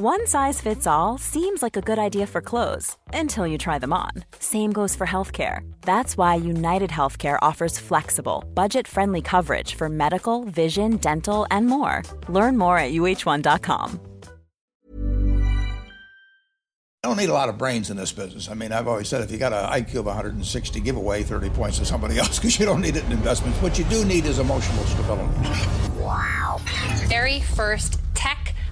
One size fits all seems like a good idea for clothes until you try them on. Same goes for healthcare. That's why United Healthcare offers flexible, budget friendly coverage for medical, vision, dental, and more. Learn more at uh1.com. I don't need a lot of brains in this business. I mean, I've always said if you got an IQ of 160, give away 30 points to somebody else because you don't need it in investments. What you do need is emotional stability. Wow. Very first tech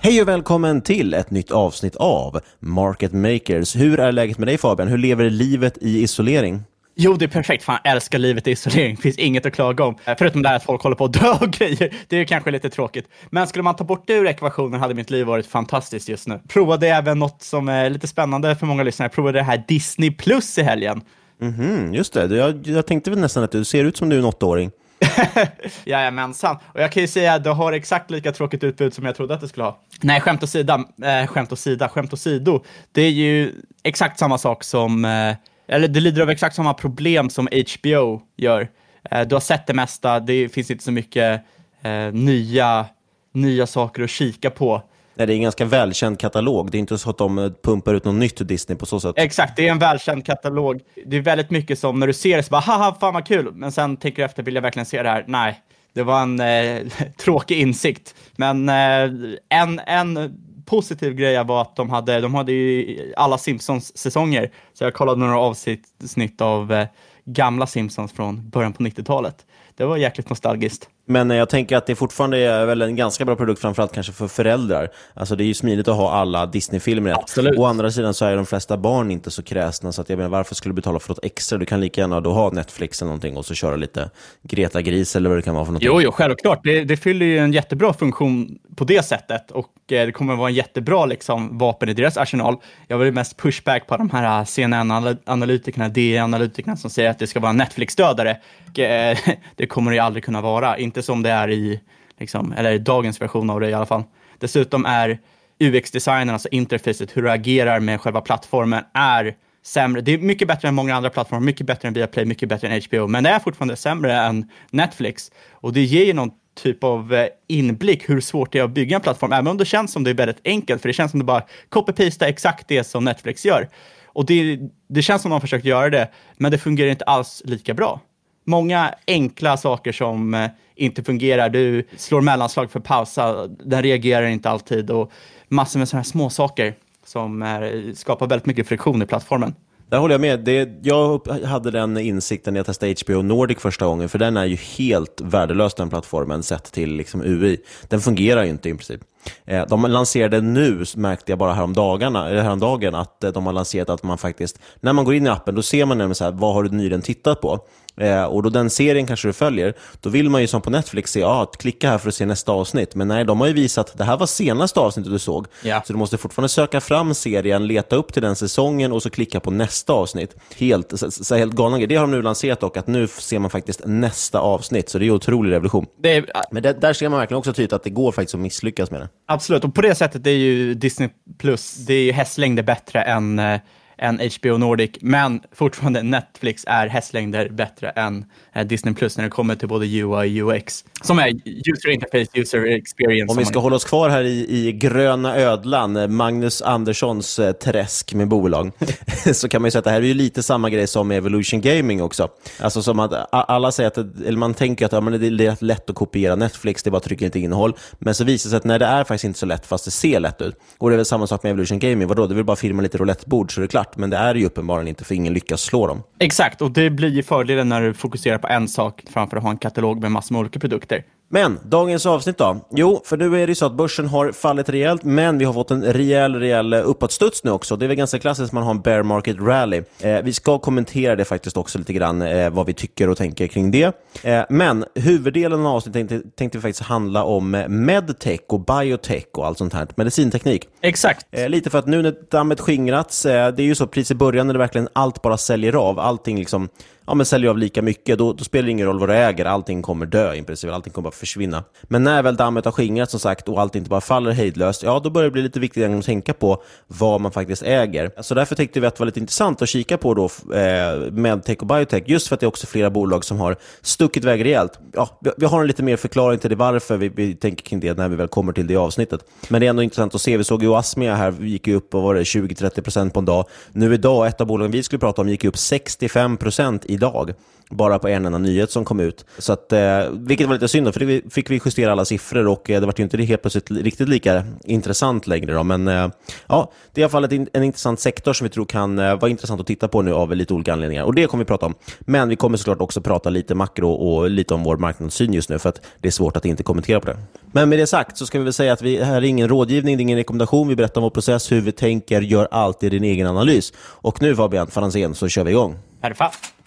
Hej och välkommen till ett nytt avsnitt av Market Makers. Hur är läget med dig Fabian? Hur lever livet i isolering? Jo, det är perfekt. Fan, jag älskar livet i isolering. Det finns inget att klaga om. Förutom det här att folk håller på att dö och grejer. Det är kanske lite tråkigt. Men skulle man ta bort det ur ekvationen hade mitt liv varit fantastiskt just nu. Provade även något som är lite spännande för många lyssnare. Jag provade det här Disney Plus i helgen. Mhm, just det. Jag, jag tänkte väl nästan att du ser ut som du är en åttaåring. Jajamensan. Och jag kan ju säga att du har exakt lika tråkigt utbud som jag trodde att det skulle ha. Nej, skämt åsida, eh, skämt åsida, skämt åsido. Det är ju exakt samma sak som, eh, eller det lider av exakt samma problem som HBO gör. Eh, du har sett det mesta, det finns inte så mycket eh, nya, nya saker att kika på. Nej, det är en ganska välkänd katalog. Det är inte så att de eh, pumpar ut något nytt Disney på så sätt. Exakt, det är en välkänd katalog. Det är väldigt mycket som när du ser det så bara haha, fan vad kul. Men sen tänker du efter, vill jag verkligen se det här? Nej, det var en eh, tråkig insikt. Men eh, en, en positiv grej var att de hade, de hade ju alla Simpsons-säsonger. Så jag kollade några avsnitt av eh, gamla Simpsons från början på 90-talet. Det var jäkligt nostalgiskt. Men jag tänker att det fortfarande är väl en ganska bra produkt, framförallt kanske för föräldrar. Alltså det är ju smidigt att ha alla Disney-filmer. Absolut. Å andra sidan så är de flesta barn inte så kräsna, så att jag menar, varför skulle du betala för något extra? Du kan lika gärna då ha Netflix eller någonting och så köra lite Greta Gris eller vad det kan vara för någonting. Jo, jo självklart. Det, det fyller ju en jättebra funktion på det sättet och eh, det kommer att vara en jättebra liksom, vapen i deras arsenal. Jag vill mest pushback på de här CNN-analytikerna, DE-analytikerna som säger att det ska vara en Netflix-dödare. Eh, det kommer det ju aldrig kunna vara. Inte som det är i, liksom, eller i dagens version av det i alla fall. Dessutom är UX-designen, alltså interfacet, hur du agerar med själva plattformen, är sämre. Det är mycket bättre än många andra plattformar, mycket bättre än Viaplay, mycket bättre än HBO, men det är fortfarande sämre än Netflix. Och det ger ju någon typ av eh, inblick hur svårt det är att bygga en plattform, även om det känns som det är väldigt enkelt, för det känns som det bara copy-pasta exakt det som Netflix gör. Och det, det känns som de har försökt göra det, men det fungerar inte alls lika bra många enkla saker som eh, inte fungerar. Du slår mellanslag för pausa, den reagerar inte alltid och massor med sådana här små saker som är, skapar väldigt mycket friktion i plattformen. Där håller jag med. Det, jag hade den insikten när jag testade HBO Nordic första gången, för den är ju helt värdelös den plattformen sett till liksom UI. Den fungerar ju inte i princip. Eh, de lanserade nu, märkte jag bara häromdagarna, eller häromdagen, att eh, de har lanserat att man faktiskt, när man går in i appen, då ser man nämligen så här, vad har du nyligen tittat på? Eh, och då den serien kanske du följer, då vill man ju som på Netflix se, ja, ah, klicka här för att se nästa avsnitt. Men nej, de har ju visat att det här var senaste avsnittet du såg. Ja. Så du måste fortfarande söka fram serien, leta upp till den säsongen och så klicka på nästa avsnitt. Helt, så, så helt galna. Det har de nu lanserat dock, att nu ser man faktiskt nästa avsnitt. Så det är en otrolig revolution. Det är, Men det, där ser man verkligen också tydligt att det går faktiskt att misslyckas med det. Absolut, och på det sättet är ju Disney Plus, det är ju hästlängder bättre än, eh, än HBO Nordic, men fortfarande Netflix är hästlängder bättre än eh, Disney Plus när det kommer till både UI och UX, som är user interface, user experience. Om vi ska hålla oss kvar här i, i gröna ödlan, eh, Magnus Anderssons eh, träsk med bolag, så kan man ju säga att det här är ju lite samma grej som Evolution Gaming också. Alltså som att alla säger att, eller man tänker att ja, men det är lätt att kopiera Netflix, det är bara att trycka in innehåll. Men så visar det sig att nej, det är faktiskt inte så lätt, fast det ser lätt ut. Och det är väl samma sak med Evolution Gaming, vadå? Det väl bara filma lite roulettebord så är det klart, men det är det ju uppenbarligen inte, för ingen lyckas slå dem. Exakt, och det blir ju fördelen när du fokuserar på en sak framför att ha en katalog med massor med olika produkter. Men dagens avsnitt då? Jo, för nu är det ju så att börsen har fallit rejält, men vi har fått en rejäl, rejäl uppåtstuds nu också. Det är väl ganska klassiskt att man har en bear market rally. Eh, vi ska kommentera det faktiskt också lite grann, eh, vad vi tycker och tänker kring det. Eh, men huvuddelen av avsnittet tänkte, tänkte vi faktiskt handla om medtech och biotech och allt sånt här, medicinteknik. Exakt. Eh, lite för att nu när dammet skingrats, eh, det är ju så precis i början när det verkligen allt bara säljer av, allting liksom ja, men säljer av lika mycket, då, då, spelar det ingen roll vad du äger. Allting kommer dö i princip, allting kommer bara försvinna. Men när väl dammet har skingrats som sagt och allt inte bara faller hejdlöst, ja då börjar det bli lite viktigare att tänka på vad man faktiskt äger. Så därför tänkte vi att det var lite intressant att kika på då eh, medtech och biotech, just för att det är också flera bolag som har stuckit iväg rejält. Ja, vi, vi har en lite mer förklaring till det varför vi, vi tänker kring det när vi väl kommer till det avsnittet. Men det är ändå intressant att se. Vi såg ju Asmia här, gick ju upp och var det 20-30% på en dag. Nu idag, ett av bolagen vi skulle prata om, gick upp 65% idag bara på en enda nyhet som kom ut. Så att, eh, vilket var lite synd, för det fick vi justera alla siffror och eh, det var ju inte helt plötsligt riktigt lika intressant längre. Då. Men eh, ja, det är i alla fall ett, en intressant sektor som vi tror kan eh, vara intressant att titta på nu av lite olika anledningar. Och det kommer vi prata om. Men vi kommer såklart också prata lite makro och lite om vår marknadssyn just nu, för att det är svårt att inte kommentera på det. Men med det sagt så ska vi väl säga att vi, här är ingen rådgivning, det är ingen rekommendation. Vi berättar om vår process, hur vi tänker, gör alltid din egen analys. Och nu Fabian Franzén så kör vi igång. Perfekt.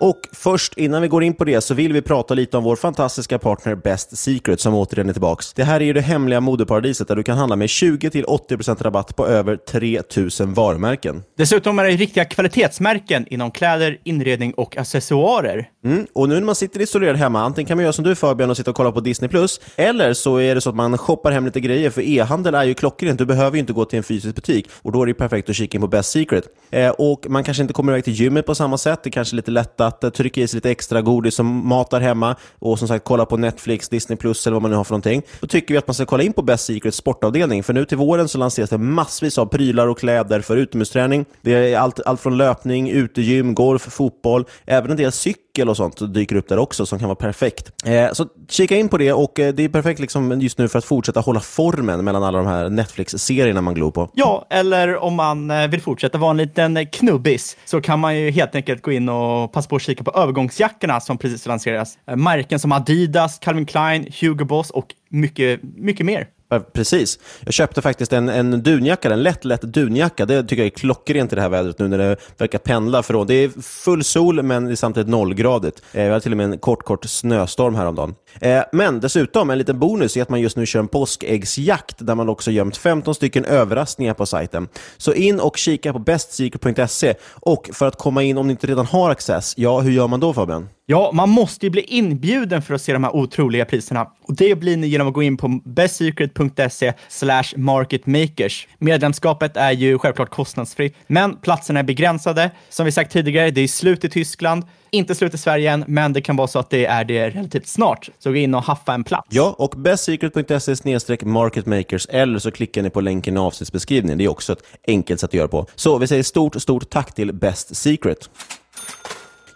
Och först, innan vi går in på det, så vill vi prata lite om vår fantastiska partner Best Secret som återigen är tillbaka. Det här är ju det hemliga modeparadiset där du kan handla med 20-80% rabatt på över 3000 varumärken. Dessutom är det riktiga kvalitetsmärken inom kläder, inredning och accessoarer. Mm, och nu när man sitter isolerad hemma, antingen kan man göra som du Fabian och sitta och kolla på Disney+, eller så är det så att man shoppar hem lite grejer, för e-handel är ju klockrent. Du behöver ju inte gå till en fysisk butik och då är det perfekt att kika in på Best Secret. Eh, och man kanske inte kommer iväg till gymmet på samma sätt, det kanske är lite lätt att eh, trycka i sig lite extra godis som matar hemma och som sagt kolla på Netflix, Disney Plus eller vad man nu har för någonting. Då tycker vi att man ska kolla in på Best Secrets sportavdelning, för nu till våren så lanseras det massvis av prylar och kläder för utomhusträning. Det är allt, allt från löpning, utegym, golf, fotboll, även en del cykel och sånt dyker upp där också som kan vara perfekt. Eh, så kika in på det och eh, det är perfekt liksom just nu för att fortsätta hålla formen mellan alla de här Netflix-serierna man glor på. Ja, eller om man eh, vill fortsätta vara en liten knubbis så kan man ju helt enkelt gå in och passa på att kika på övergångsjackorna som precis lanseras. Eh, märken som Adidas, Calvin Klein, Hugo Boss och mycket, mycket mer. Eh, precis. Jag köpte faktiskt en, en dunjacka, en lätt, lätt dunjacka. Det tycker jag är klockrent i det här vädret nu när det verkar pendla från. Det är full sol, men det är samtidigt nollgradigt. Eh, vi hade till och med en kort, kort snöstorm häromdagen. Eh, men dessutom, en liten bonus är att man just nu kör en påskäggsjakt där man också gömt 15 stycken överraskningar på sajten. Så in och kika på bestsecret.se och för att komma in om ni inte redan har access, ja, hur gör man då Fabian? Ja, man måste ju bli inbjuden för att se de här otroliga priserna. Och det blir ni genom att gå in på bestsecret.se slash marketmakers. Medlemskapet är ju självklart kostnadsfritt, men platserna är begränsade. Som vi sagt tidigare, det är slut i Tyskland. Inte slut i Sverige än, men det kan vara så att det är det relativt snart. Så gå in och haffa en plats. Ja, och bestsecret.se marketmakers eller så klickar ni på länken i avsnittsbeskrivningen. Det är också ett enkelt sätt att göra på. Så vi säger stort, stort tack till Best Secret.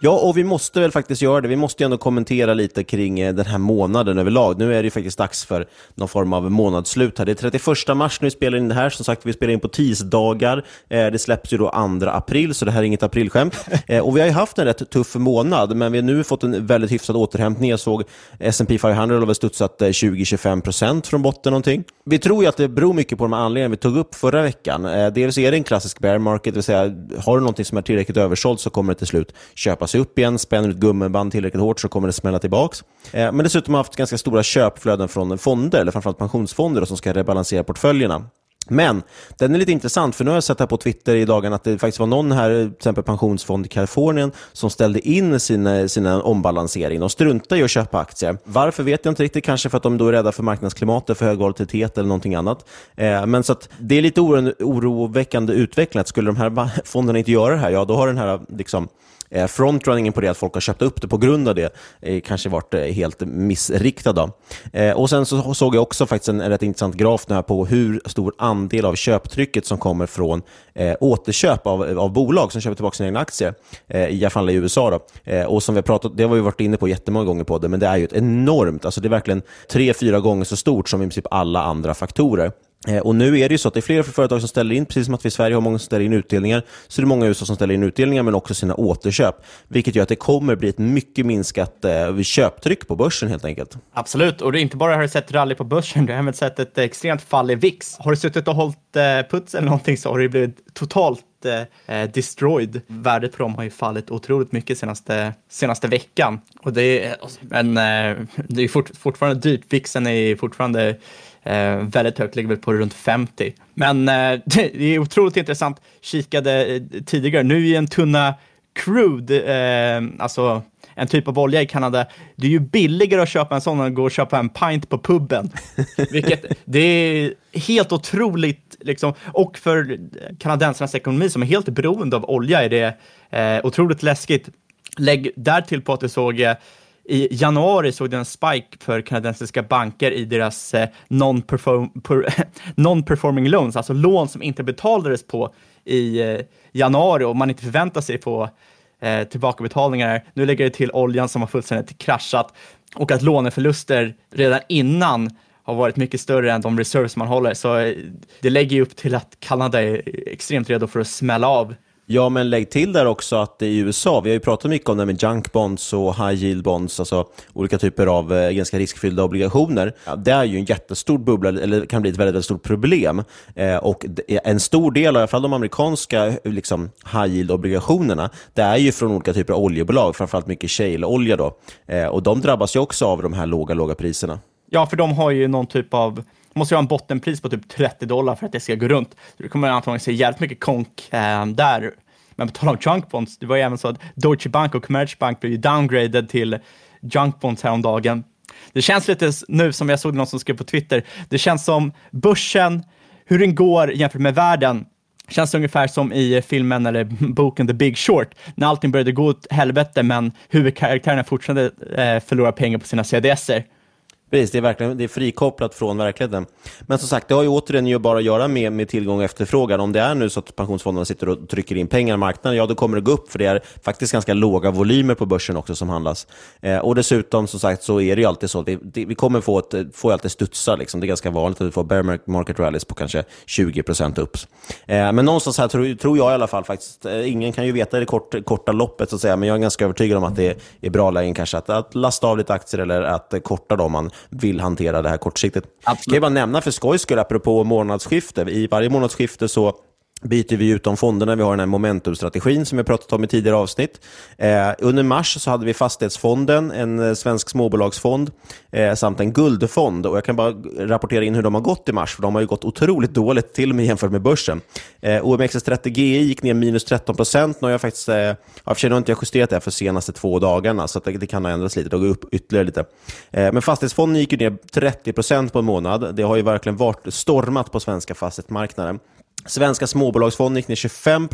Ja, och vi måste väl faktiskt göra det. Vi måste ju ändå kommentera lite kring eh, den här månaden överlag. Nu är det ju faktiskt dags för någon form av månadsslut här. Det är 31 mars när vi spelar in det här. Som sagt, vi spelar in på tisdagar. Eh, det släpps ju då 2 april, så det här är inget aprilskämt. Eh, och vi har ju haft en rätt tuff månad, men vi har nu fått en väldigt hyfsad återhämtning. Jag såg S&P 500 har väl studsat 20-25% från botten någonting. Vi tror ju att det beror mycket på de anledningarna vi tog upp förra veckan. Dels är det en klassisk bear market, det vill säga har du någonting som är tillräckligt översålt så kommer det till slut köpas sig upp igen. Spänner du ett gummiband tillräckligt hårt så kommer det smälla tillbaka. Eh, men dessutom har haft ganska stora köpflöden från fonder, eller framförallt pensionsfonder, som ska rebalansera portföljerna. Men den är lite intressant, för nu har jag sett här på Twitter i dagarna att det faktiskt var någon här, till exempel pensionsfond i Kalifornien, som ställde in sin, sin ombalansering. De struntar i att köpa aktier. Varför vet jag inte riktigt, kanske för att de då är rädda för marknadsklimatet, för hög volatilitet eller någonting annat. Eh, men så att det är lite oro, oroväckande utveckling, att skulle de här fonderna inte göra det här, ja då har den här liksom, Eh, frontrunningen på det, att folk har köpt upp det på grund av det, eh, kanske varit eh, helt missriktad. Då. Eh, och Sen så såg jag också faktiskt en rätt intressant graf nu här på hur stor andel av köptrycket som kommer från eh, återköp av, av bolag som köper tillbaka sina egna aktier, eh, i alla fall i USA. Då. Och som vi har pratat, det har vi varit inne på jättemånga gånger på det, men det är ju ett enormt, alltså det är verkligen tre, fyra gånger så stort som i princip alla andra faktorer. Eh, och nu är det ju så att det är fler företag som ställer in, precis som att vi i Sverige har många som ställer in utdelningar, så det är många i USA som ställer in utdelningar, men också sina återköp. Vilket gör att det kommer bli ett mycket minskat eh, köptryck på börsen helt enkelt. Absolut, och det är inte bara har du sett rally på börsen, du har även sett ett extremt fall i VIX. Har du suttit och hållit eh, puts eller någonting så har det blivit totalt eh, eh, destroyed. Värdet på dem har ju fallit otroligt mycket senaste, senaste veckan. Och det är, eh, men, det är fort, fortfarande dyrt. VIXen är fortfarande Eh, väldigt högt, ligger väl på runt 50. Men eh, det är otroligt intressant. Kikade eh, tidigare, nu i en tunna crude, eh, alltså en typ av olja i Kanada, det är ju billigare att köpa en sån än att gå och köpa en pint på puben. Vilket, det är helt otroligt, liksom, och för kanadensarnas ekonomi som är helt beroende av olja är det eh, otroligt läskigt. Lägg därtill på att du såg eh, i januari såg den en spike för kanadensiska banker i deras eh, non-performing loans, alltså lån som inte betalades på i eh, januari och man inte förväntar sig få eh, tillbakabetalningar. Nu lägger det till oljan som har fullständigt kraschat och att låneförluster redan innan har varit mycket större än de reserves man håller. Så eh, det lägger ju upp till att Kanada är extremt redo för att smälla av Ja, men lägg till där också att i USA, vi har ju pratat mycket om det med junk bonds och high yield bonds, alltså olika typer av eh, ganska riskfyllda obligationer. Det är ju en jättestor bubbla, eller kan bli ett väldigt, väldigt stort problem. Eh, och en stor del, i alla fall de amerikanska liksom, high yield obligationerna, det är ju från olika typer av oljebolag, framförallt mycket shale-olja då. Eh, och de drabbas ju också av de här låga, låga priserna. Ja, för de har ju någon typ av måste ju ha en bottenpris på typ 30 dollar för att det ska gå runt. Så det kommer antagligen se jävligt mycket konk eh, där. Men på tal om junk bonds, det var ju även så att Deutsche Bank och Commerzbank blev ju downgraded till junk bonds häromdagen. Det känns lite nu som jag såg någon som skrev på Twitter, det känns som börsen, hur den går jämfört med världen, känns ungefär som i filmen eller boken The Big Short, när allting började gå åt helvete men huvudkaraktärerna fortsatte eh, förlora pengar på sina CDSer. Precis, det är, verkligen, det är frikopplat från verkligheten. Men som sagt, det har ju återigen ju bara att göra med, med tillgång och efterfrågan. Om det är nu så att pensionsfonderna sitter och trycker in pengar i marknaden, ja då kommer det gå upp, för det är faktiskt ganska låga volymer på börsen också som handlas. Eh, och dessutom, som sagt, så är det ju alltid så att vi, det, vi kommer få, ett, få alltid studsa. Liksom. Det är ganska vanligt att vi får bear market rallies på kanske 20% upp. Eh, men någonstans här tror, tror jag i alla fall faktiskt, eh, ingen kan ju veta det kort, korta loppet så att säga, men jag är ganska övertygad om att det är bra lägen kanske att, att lasta av lite aktier eller att eh, korta dem man vill hantera det här kortsiktigt. Absolut. Kan jag bara nämna för skojs skull, apropå månadsskifte. I varje månadsskifte så byter vi ut de fonderna. Vi har den här momentumstrategin som vi pratat om i tidigare avsnitt. Eh, under mars så hade vi Fastighetsfonden, en eh, svensk småbolagsfond, eh, samt en guldfond. Och jag kan bara rapportera in hur de har gått i mars, för de har ju gått otroligt dåligt, till och med jämfört med börsen. Eh, OMXS30 GI gick ner minus 13 procent. Nu har jag faktiskt, eh, jag har inte justerat det här för de senaste två dagarna, så det, det, kan ha ändrats lite. Det går upp ytterligare lite. Eh, men Fastighetsfonden gick ner 30 procent på en månad. Det har ju verkligen varit stormat på svenska fastighetsmarknaden. Svenska småbolagsfonden gick ner 25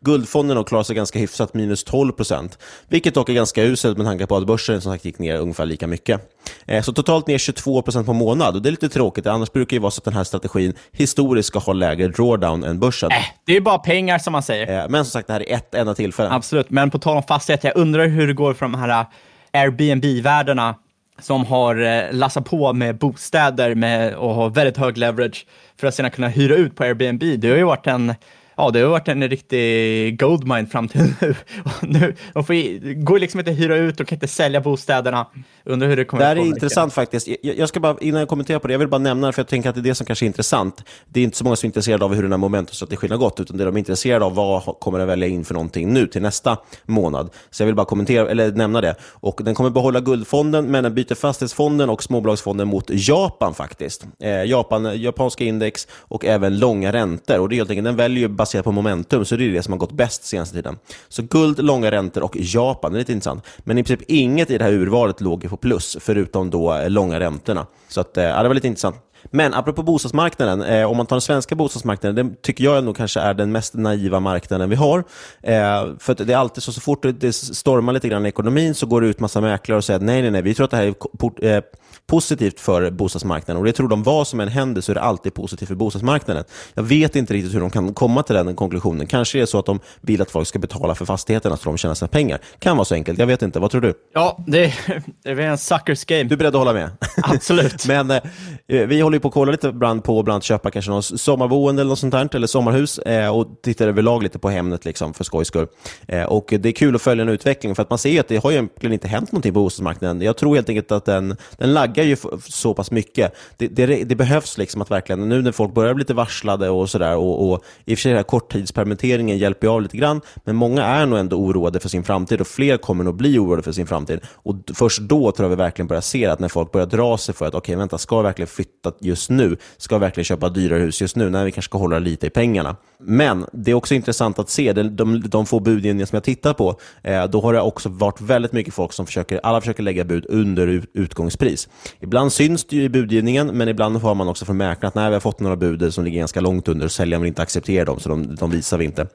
Guldfonden och klarade sig ganska hyfsat, minus 12% Vilket dock är ganska uselt med tanke på att börsen som sagt gick ner ungefär lika mycket. Eh, så totalt ner 22% på månad och det är lite tråkigt. Annars brukar det vara så att den här strategin historiskt ska ha lägre drawdown än börsen. Äh, det är bara pengar som man säger. Eh, men som sagt, det här är ett enda tillfälle. Absolut, men på tal om fastighet, jag undrar hur det går för de här Airbnb-värdena som har eh, lassat på med bostäder med, och har väldigt hög leverage för att sedan kunna hyra ut på Airbnb. Det har ju varit en Ja, det har varit en riktig goldmine fram till nu. nu de får, går liksom inte att hyra ut och kan inte sälja bostäderna. Undrar hur det kommer Det här är intressant faktiskt. Jag, jag, ska bara, innan jag kommenterar på det, jag vill bara nämna för jag tänker att det är det som kanske är intressant. Det är inte så många som är intresserade av hur den här momentumstrategin har gått, utan det de är intresserade av vad kommer att välja in för någonting nu till nästa månad. Så jag vill bara kommentera, eller nämna det. Och den kommer behålla guldfonden, men den byter fastighetsfonden och småbolagsfonden mot Japan faktiskt. Eh, Japan, japanska index och även långa räntor. Och det är helt enkelt, den väljer baserat på momentum, så det är det som har gått bäst senaste tiden. Så guld, långa räntor och Japan, det är lite intressant. Men i princip inget i det här urvalet låg på plus, förutom då eh, långa räntorna. Så att, eh, ja, det var lite intressant. Men apropå bostadsmarknaden, eh, om man tar den svenska bostadsmarknaden, den tycker jag nog kanske är den mest naiva marknaden vi har. Eh, för det är alltid så, så fort det stormar lite grann i ekonomin så går det ut massa mäklare och säger att nej, nej, nej, vi tror att det här är eh, positivt för bostadsmarknaden. Och det tror de vad som än händer så är det alltid positivt för bostadsmarknaden. Jag vet inte riktigt hur de kan komma till den konklusionen. Kanske är det så att de vill att folk ska betala för fastigheterna så de tjänar sina pengar. Kan vara så enkelt, jag vet inte. Vad tror du? Ja, det är, det är en suckers game. Du är beredd att hålla med? Absolut. Men eh, vi håller ju på att kolla lite ibland på bland köpa kanske någon sommarboende eller något sånt här, eller sommarhus eh, och tittar överlag lite på Hemnet liksom, för skojs skull. Eh, och det är kul att följa den utvecklingen för att man ser att det har egentligen inte hänt någonting på bostadsmarknaden. Jag tror helt enkelt att den, den laggar ju så pass mycket. Det, det, det, behövs liksom att verkligen, nu när folk börjar bli lite varslade och sådär, och, och i och för sig den här korttidspermitteringen hjälper ju av lite grann, men många är nog ändå oroade för sin framtid och fler kommer nog bli oroade för sin framtid. Och först då tror jag vi verkligen börjar se att när folk börjar dra sig för att, okej, okay, vänta, ska jag verkligen flytta just nu? Ska jag verkligen köpa dyrare hus just nu? när vi kanske ska hålla lite i pengarna. Men det är också intressant att se, de, de, de få budgivningar som jag tittar på, eh, då har det också varit väldigt mycket folk som försöker, alla försöker lägga bud under utgångspris. Ibland syns det ju i budgivningen, men ibland hör man också från mäklaren att nej, vi har fått några bud som ligger ganska långt under och säljaren vill inte acceptera dem, så de, de visar vi inte.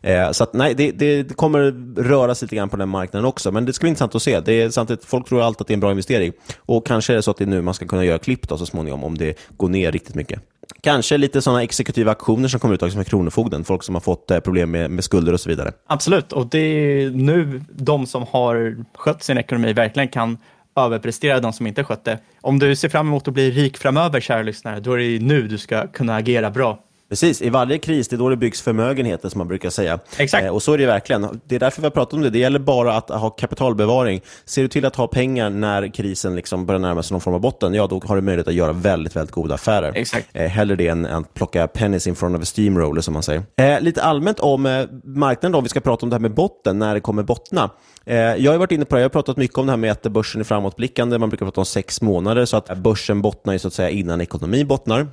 Eh, så att, nej, det, det, kommer röra sig lite grann på den marknaden också, men det ska bli intressant att se. Det är, samtidigt, folk tror alltid att det är en bra investering och kanske är det så att det är nu man ska kunna göra klipp då, så småningom om det går ner riktigt mycket. Kanske lite sådana exekutiva aktioner som kommer ut också med Kronofogden, folk som har fått eh, problem med, med skulder och så vidare. Absolut, och det är nu de som har skött sin ekonomi verkligen kan överprestera de som inte skött det. Om du ser fram emot att bli rik framöver, kära lyssnare, då är det nu du ska kunna agera bra. Precis, i varje kris det är då det byggs förmögenheter som man brukar säga. Exakt. Eh, och så är det verkligen. Det är därför vi har pratat om det. Det gäller bara att ha kapitalbevaring. Ser du till att ha pengar när krisen liksom börjar närma sig någon form av botten, ja då har du möjlighet att göra väldigt, väldigt goda affärer. Exakt. Eh, hellre det än att plocka pennies in front of a steamroller som man säger. Eh, lite allmänt om eh, marknaden då, om vi ska prata om det här med botten, när det kommer bottna. Eh, jag har varit inne på det, jag har pratat mycket om det här med att börsen är framåtblickande. Man brukar prata om sex månader, så att börsen bottnar ju så att säga innan ekonomin bottnar.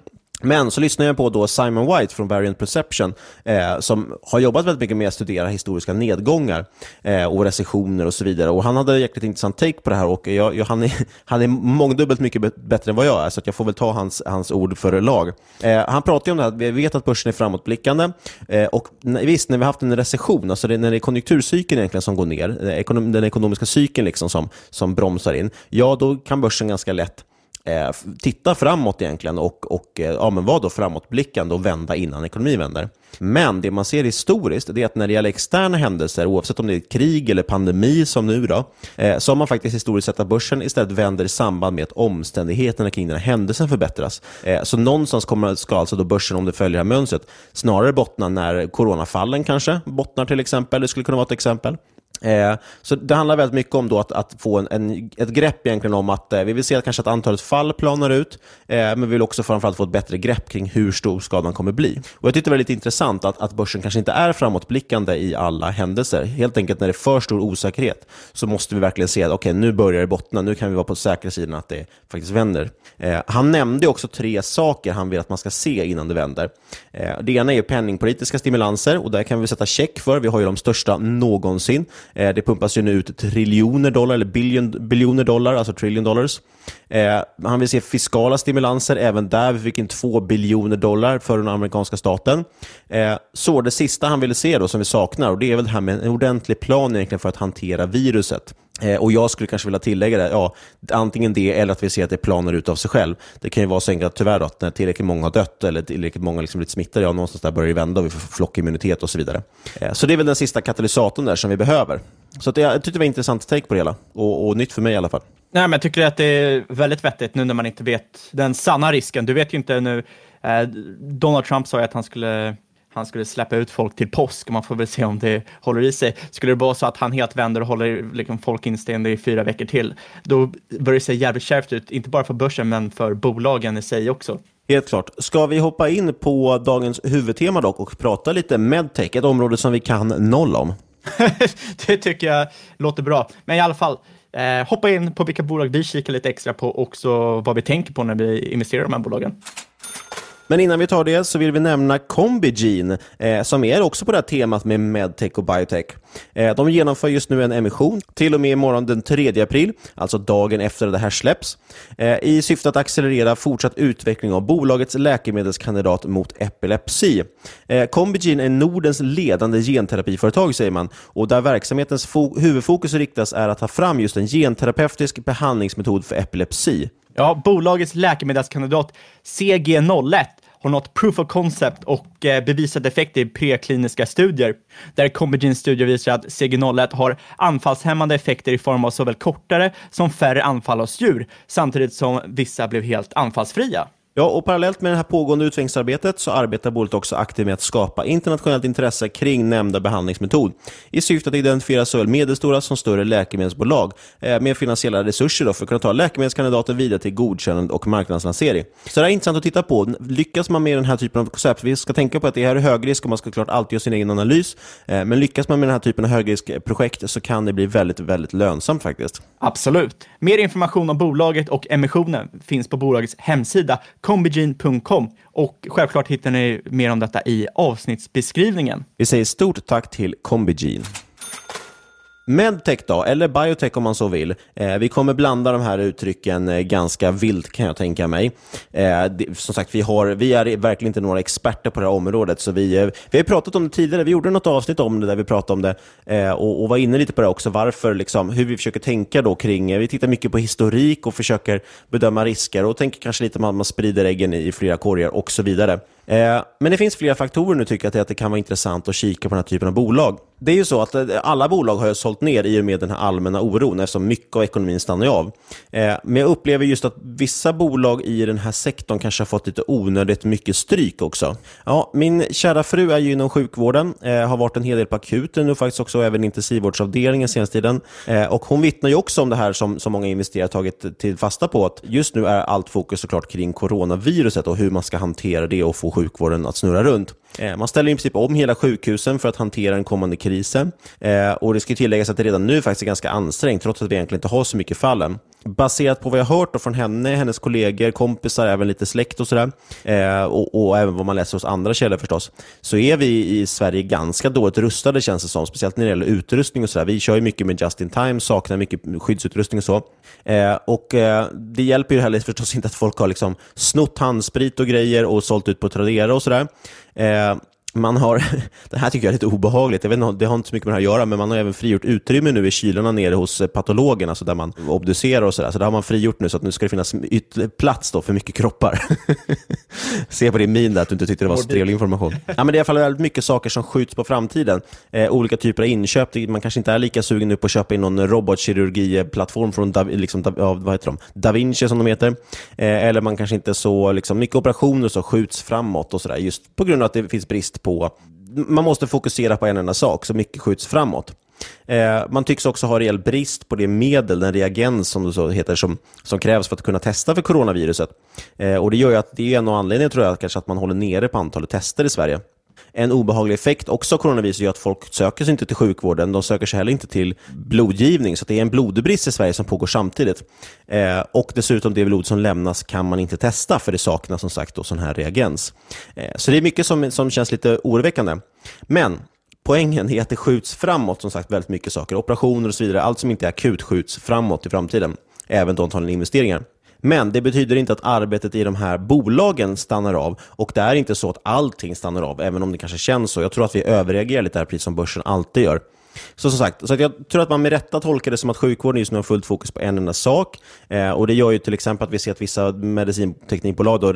Men så lyssnade jag på då Simon White från Variant Perception eh, som har jobbat väldigt mycket med att studera historiska nedgångar eh, och recessioner och så vidare. Och Han hade en jäkligt intressant take på det här och jag, jag, han, är, han är mångdubbelt mycket bättre än vad jag är, så jag får väl ta hans, hans ord för lag. Eh, han pratar om det här, vi vet att börsen är framåtblickande eh, och visst, när vi har haft en recession, alltså det, när det är konjunkturcykeln egentligen som går ner, eh, den ekonomiska cykeln liksom som, som bromsar in, ja då kan börsen ganska lätt eh, titta framåt egentligen och, och eh, ja, men vara då framåtblickande och vända innan ekonomin vänder. Men det man ser historiskt är att när det gäller externa händelser, oavsett om det är krig eller pandemi som nu, då, eh, så har man faktiskt historiskt sett att börsen istället vänder i samband med att omständigheterna kring den här händelsen förbättras. Eh, så någonstans kommer, ska alltså då börsen, om det följer det här mönstret, snarare bottna när coronafallen kanske bottnar till exempel. Det skulle kunna vara ett exempel. Eh, så det handlar väldigt mycket om då att, att få en, en, ett grepp egentligen om att eh, vi vill se att kanske att antalet fall planar ut, eh, men vi vill också framförallt få ett bättre grepp kring hur stor skadan kommer bli. Och Jag tyckte det var lite intressant att, att börsen kanske inte är framåtblickande i alla händelser. Helt enkelt när det är för stor osäkerhet så måste vi verkligen se att okay, nu börjar det bottna, nu kan vi vara på säkra sidan att det faktiskt vänder. Eh, han nämnde också tre saker han vill att man ska se innan det vänder. Eh, det ena är penningpolitiska stimulanser och där kan vi sätta check för, vi har ju de största någonsin. Eh, det pumpas ju nu ut triljoner dollar, eller billion, biljoner dollar, alltså trillion dollars. Eh, han vill se fiskala stimulanser, även där vi fick in två biljoner dollar för den amerikanska staten. Eh, så det sista han ville se då, som vi saknar, och det är väl det här med en ordentlig plan egentligen för att hantera viruset. Eh, och jag skulle kanske vilja tillägga det, ja, antingen det eller att vi ser att det planar ut av sig själv. Det kan ju vara så enkelt att tyvärr att när tillräckligt många har dött eller tillräckligt många liksom blivit smittade, ja, någonstans där börjar det vända och vi får flockimmunitet och så vidare. Eh, så det är väl den sista katalysatorn där som vi behöver. Så att jag tyckte det var intressant take på det hela och, och nytt för mig i alla fall. Nej, men jag tycker att det är väldigt vettigt nu när man inte vet den sanna risken. Du vet ju inte nu, eh, Donald Trump sa ju att han skulle han skulle släppa ut folk till påsk. Man får väl se om det håller i sig. Skulle det vara så att han helt vänder och håller liksom, folk instängda i fyra veckor till, då börjar det se jävligt kärvt ut, inte bara för börsen, men för bolagen i sig också. Helt klart. Ska vi hoppa in på dagens huvudtema dock och prata lite medtech, ett område som vi kan noll om? det tycker jag låter bra. Men i alla fall, eh, hoppa in på vilka bolag vi kikar lite extra på och också vad vi tänker på när vi investerar i de här bolagen. Men innan vi tar det så vill vi nämna Combigene, eh, som är också på det här temat med medtech och biotech. Eh, de genomför just nu en emission till och med imorgon den 3 april, alltså dagen efter det här släpps, eh, i syfte att accelerera fortsatt utveckling av bolagets läkemedelskandidat mot epilepsi. Eh, Combigene är Nordens ledande genterapiföretag, säger man, och där verksamhetens huvudfokus riktas är att ta fram just en genterapeutisk behandlingsmetod för epilepsi. Ja, bolagets läkemedelskandidat CG01 har nått proof of concept och eh, bevisat effekt i prekliniska studier, där Combigene studier visar att CG01 har anfallshämmande effekter i form av såväl kortare som färre anfall hos djur, samtidigt som vissa blev helt anfallsfria. Ja, och parallellt med det här pågående utvecklingsarbetet så arbetar bolaget också aktivt med att skapa internationellt intresse kring nämnda behandlingsmetod i syfte att identifiera såväl medelstora som större läkemedelsbolag eh, med finansiella resurser då för att kunna ta läkemedelskandidater vidare till godkännande och marknadslansering. Så det är intressant att titta på. Lyckas man med den här typen av koncept, vi ska tänka på att det här är högrisk och man ska klart alltid göra sin egen analys, eh, men lyckas man med den här typen av högriskprojekt så kan det bli väldigt, väldigt lönsamt faktiskt. Absolut. Mer information om bolaget och emissionen finns på bolagets hemsida combigene.com och självklart hittar ni mer om detta i avsnittsbeskrivningen. Vi säger stort tack till Combigene. Medtech då, eller biotech om man så vill. Eh, vi kommer blanda de här uttrycken eh, ganska vilt kan jag tänka mig. Eh, det, som sagt, vi, har, vi är verkligen inte några experter på det här området, så vi, eh, vi har pratat om det tidigare. Vi gjorde något avsnitt om det där vi pratade om det eh, och, och, var inne lite på det också, varför, liksom, hur vi försöker tänka då kring, eh, vi tittar mycket på historik och försöker bedöma risker och tänker kanske lite om att man sprider äggen i flera korgar och så vidare. Eh, men det finns flera faktorer nu tycker jag till att det kan vara intressant att kika på den här typen av bolag. Det är ju så att eh, alla bolag har sålt ner i och med den här allmänna oron eftersom mycket av ekonomin stannar av. Eh, men jag upplever just att vissa bolag i den här sektorn kanske har fått lite onödigt mycket stryk också. Ja, min kära fru är ju inom sjukvården, har varit en hel del på akuten och faktiskt också även intensivvårdsavdelningen senaste tiden. Och hon vittnar ju också om det här som, som många investerare tagit till fasta på, att just nu är allt fokus såklart kring coronaviruset och hur man ska hantera det och få sjukvården att snurra runt. Eh, man ställer i princip om hela sjukhusen för att hantera den kommande krisen. Eh, och det ska tilläggas att det redan nu faktiskt är ganska ansträngt, trots att vi egentligen inte har så mycket fallen. Baserat på vad jag har hört från henne, hennes kollegor, kompisar, även lite släkt och sådär, eh, och, och, även vad man läser hos andra källor förstås, så är vi i Sverige ganska dåligt rustade känns det som, speciellt när det gäller utrustning och sådär. Vi kör ju mycket med just in time, saknar mycket skyddsutrustning och så. Eh, och eh, det hjälper ju heller förstås inte att folk har liksom snott handsprit och grejer och sålt ut på Tradera och sådär. Eh, man har, det här tycker jag är lite obehagligt, jag vet inte, det har inte så mycket med det här att göra, men man har även frigjort utrymme nu i kylarna nere hos eh, patologen, alltså där man obducerar och sådär. Så det har man frigjort nu, så att nu ska det finnas plats då för mycket kroppar. Se på din min där att du inte tyckte det var så trevlig information. Ja, men det är i alla fall väldigt mycket saker som skjuts på framtiden. Eh, olika typer av inköp, man kanske inte är lika sugen nu på att köpa in någon robotkirurgiplattform från da, liksom, da, vad heter de? da Vinci som de heter. Eh, eller man kanske inte så, liksom, mycket operationer så skjuts framåt och sådär, just på grund av att det finns brist på... Man måste fokusera på en enda sak, så mycket skjuts framåt. Eh, man tycks också ha rejäl brist på det medel, den reagens som det så heter, som, som krävs för att kunna testa för coronaviruset. Eh, och Det gör ju att det är en av anledningarna, tror jag, kanske att man håller nere på antalet tester i Sverige. En obehaglig effekt också av coronaviruset är att folk söker sig inte till sjukvården. De söker sig heller inte till blodgivning. Så det är en blodbrist i Sverige som pågår samtidigt. Eh, och dessutom det blod som lämnas kan man inte testa för det saknas som sagt då sån här reagens. Eh, så det är mycket som, som känns lite oroväckande. Men poängen är att det skjuts framåt, som sagt, väldigt mycket saker. Operationer och så vidare, allt som inte är akut skjuts framåt i framtiden. Även då antagligen investeringar. Men det betyder inte att arbetet i de här bolagen stannar av. Och det är inte så att allting stannar av, även om det kanske känns så. Jag tror att vi överreagerar lite här, precis som börsen alltid gör. Så som sagt, så jag tror att man med rätta tolkar det som att sjukvården just nu har fullt fokus på en enda sak. Eh, och Det gör ju till exempel att vi ser att vissa medicinteknikbolag då,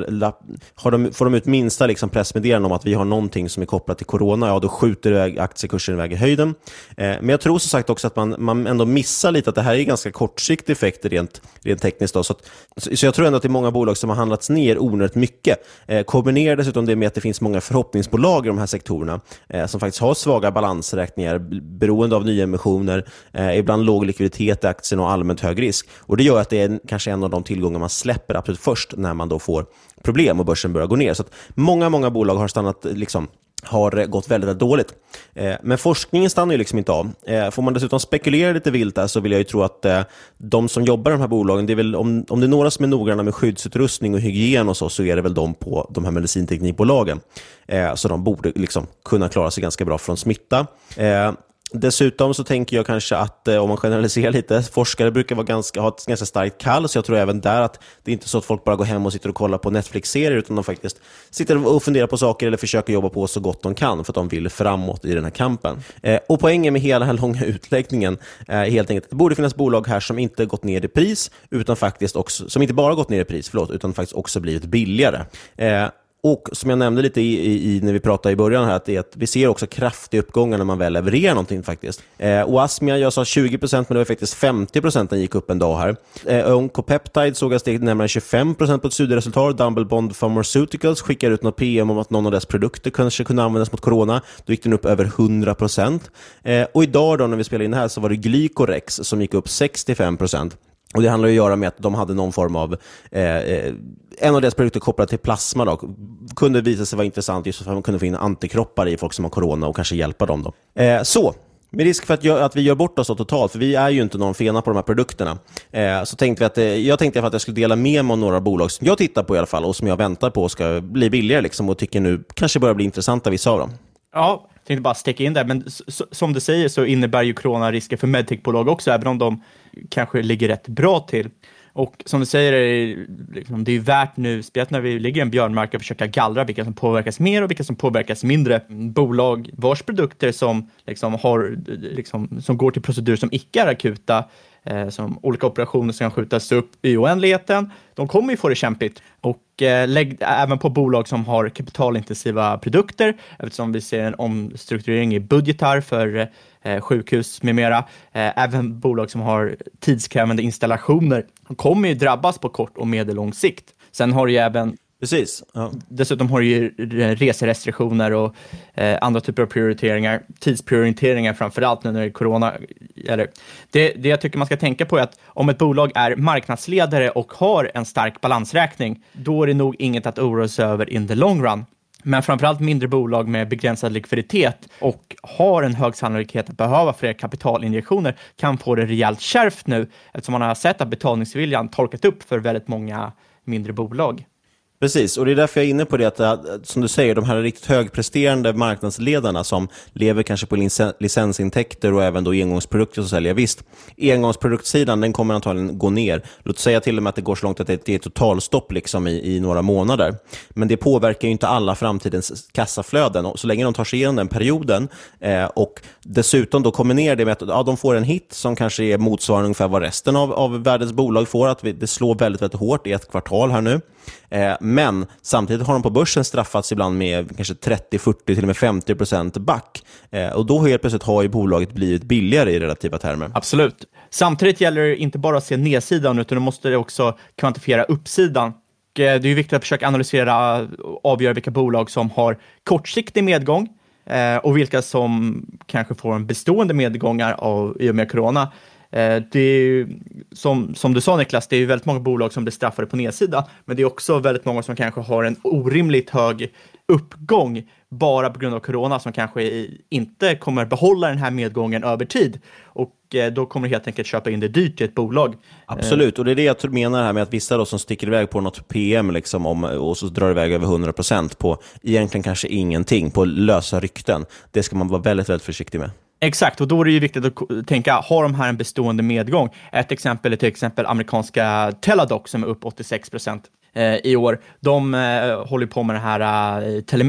har de, får de ut minsta liksom pressmeddelande om att vi har någonting som är kopplat till corona, ja då skjuter iväg aktiekursen iväg i höjden. Eh, men jag tror som sagt också att man, man ändå missar lite att det här är ganska kortsiktig effekt rent, rent tekniskt. Då. Så, att, så jag tror ändå att det är många bolag som har handlats ner onödigt mycket. Eh, kombinerar dessutom det med att det finns många förhoppningsbolag i de här sektorerna eh, som faktiskt har svaga balansräkningar beroende av nyemissioner, eh, ibland låg likviditet i aktien och allmänt hög risk. Och Det gör att det är kanske en av de tillgångar man släpper absolut först när man då får problem och börsen börjar gå ner. Så många, många bolag har stannat liksom, har gått väldigt, väldigt dåligt. Eh, men forskningen stannar ju liksom inte av. Eh, får man dessutom spekulera lite vilt där så vill jag ju tro att eh, de som jobbar i de här bolagen, det är väl, om, om det är några som är noggranna med skyddsutrustning och hygien och så, så är det väl de på de här medicinteknikbolagen. Eh, så de borde liksom kunna klara sig ganska bra från smitta. Eh, Dessutom så tänker jag kanske att, eh, om man generaliserar lite, forskare brukar vara ganska, ha ett ganska starkt kall, så jag tror även där att det är inte så att folk bara går hem och sitter och kollar på Netflix-serier, utan de faktiskt sitter och funderar på saker eller försöker jobba på så gott de kan, för att de vill framåt i den här kampen. Eh, och Poängen med hela den här långa utläggningen eh, är helt enkelt att det borde finnas bolag här som inte gått ner i pris, utan faktiskt också, som inte bara gått ner i pris, förlåt, utan faktiskt också blivit billigare. Eh, och som jag nämnde lite i, i, när vi pratade i början, här, att, det är att vi ser också kraftiga uppgångar när man väl levererar någonting faktiskt. Eh, och Asmia, jag sa 20% men det var faktiskt 50 den gick upp en dag här. Eh, Oncopeptide såg jag steg närmare 25% på ett studieresultat. Dumble Bond Pharmaceuticals skickar ut något PM om att någon av dess produkter kanske kunde användas mot corona. Då gick den upp över 100 eh, Och idag då, när vi spelar in det här, så var det Glycorex som gick upp 65% och Det handlar ju att göra med att de hade någon form av, eh, eh, en av deras produkter kopplad till plasma då, kunde visa sig vara intressant just för att man kunde få in antikroppar i folk som har corona och kanske hjälpa dem. Då. Eh, så, med risk för att, gör, att vi gör bort oss totalt, för vi är ju inte någon fena på de här produkterna, eh, så tänkte vi att, eh, jag tänkte att jag skulle dela med mig av några bolag som jag tittar på i alla fall och som jag väntar på ska bli billigare liksom, och tycker nu kanske börjar bli intressanta, vissa av dem. Ja, jag tänkte bara sticka in där, men som du säger så innebär ju corona risker för medtechbolag också, även om de kanske ligger rätt bra till. Och som du säger, är liksom, det är värt nu, speciellt när vi ligger i en björnmark, att försöka gallra vilka som påverkas mer och vilka som påverkas mindre. Bolag vars produkter som, liksom, har, liksom, som går till procedurer som icke är akuta eh, som olika operationer som kan skjutas upp i oändligheten. De kommer ju få det kämpigt och eh, lägg även på bolag som har kapitalintensiva produkter eftersom vi ser en omstrukturering i budgetar för eh, sjukhus med mera. Eh, även bolag som har tidskrävande installationer kommer ju drabbas på kort och medellång sikt. Sen har du ju även Precis. Ja. Dessutom har du ju reserestriktioner och eh, andra typer av prioriteringar. Tidsprioriteringar framför allt nu när det är corona. Eller, det, det jag tycker man ska tänka på är att om ett bolag är marknadsledare och har en stark balansräkning, då är det nog inget att oroa sig över in the long run. Men framförallt mindre bolag med begränsad likviditet och har en hög sannolikhet att behöva fler kapitalinjektioner kan få det rejält kärvt nu eftersom man har sett att betalningsviljan torkat upp för väldigt många mindre bolag. Precis, och det är därför jag är inne på det att, som du säger, de här riktigt högpresterande marknadsledarna som lever kanske på licensintäkter och även då engångsprodukter som säljer. Visst, engångsproduktsidan den kommer antagligen gå ner. Låt säga till och med att det går så långt att det är totalstopp liksom i, i några månader. Men det påverkar ju inte alla framtidens kassaflöden. Och så länge de tar sig igenom den perioden eh, och dessutom då kombinerar det med att ja, de får en hit som kanske är motsvarande ungefär vad resten av, av världens bolag får, att vi, det slår väldigt, väldigt hårt i ett kvartal här nu. Eh, men samtidigt har de på börsen straffats ibland med kanske 30, 40, till och med 50 procent back. Eh, och då helt plötsligt har ju bolaget blivit billigare i relativa termer. Absolut. Samtidigt gäller det inte bara att se nedsidan, utan du måste också kvantifiera uppsidan. Och eh, det är viktigt att försöka analysera och avgöra vilka bolag som har kortsiktig medgång eh, och vilka som kanske får en bestående medgångar av, i och med corona. Eh, det är ju, som, som du sa Niklas, det är ju väldigt många bolag som blir straffade på nedsidan, men det är också väldigt många som kanske har en orimligt hög uppgång bara på grund av corona som kanske inte kommer behålla den här medgången över tid. Och eh, då kommer du helt enkelt köpa in det dyrt i ett bolag. Eh. Absolut, och det är det jag menar här med att vissa då som sticker iväg på något PM liksom om, och så drar iväg över 100% på egentligen kanske ingenting, på lösa rykten. Det ska man vara väldigt, väldigt försiktig med. Exakt, och då är det ju viktigt att tänka, har de här en bestående medgång? Ett exempel är till exempel amerikanska Teladoc som är upp 86 procent eh, i år. De eh, håller på med det här eh, tele,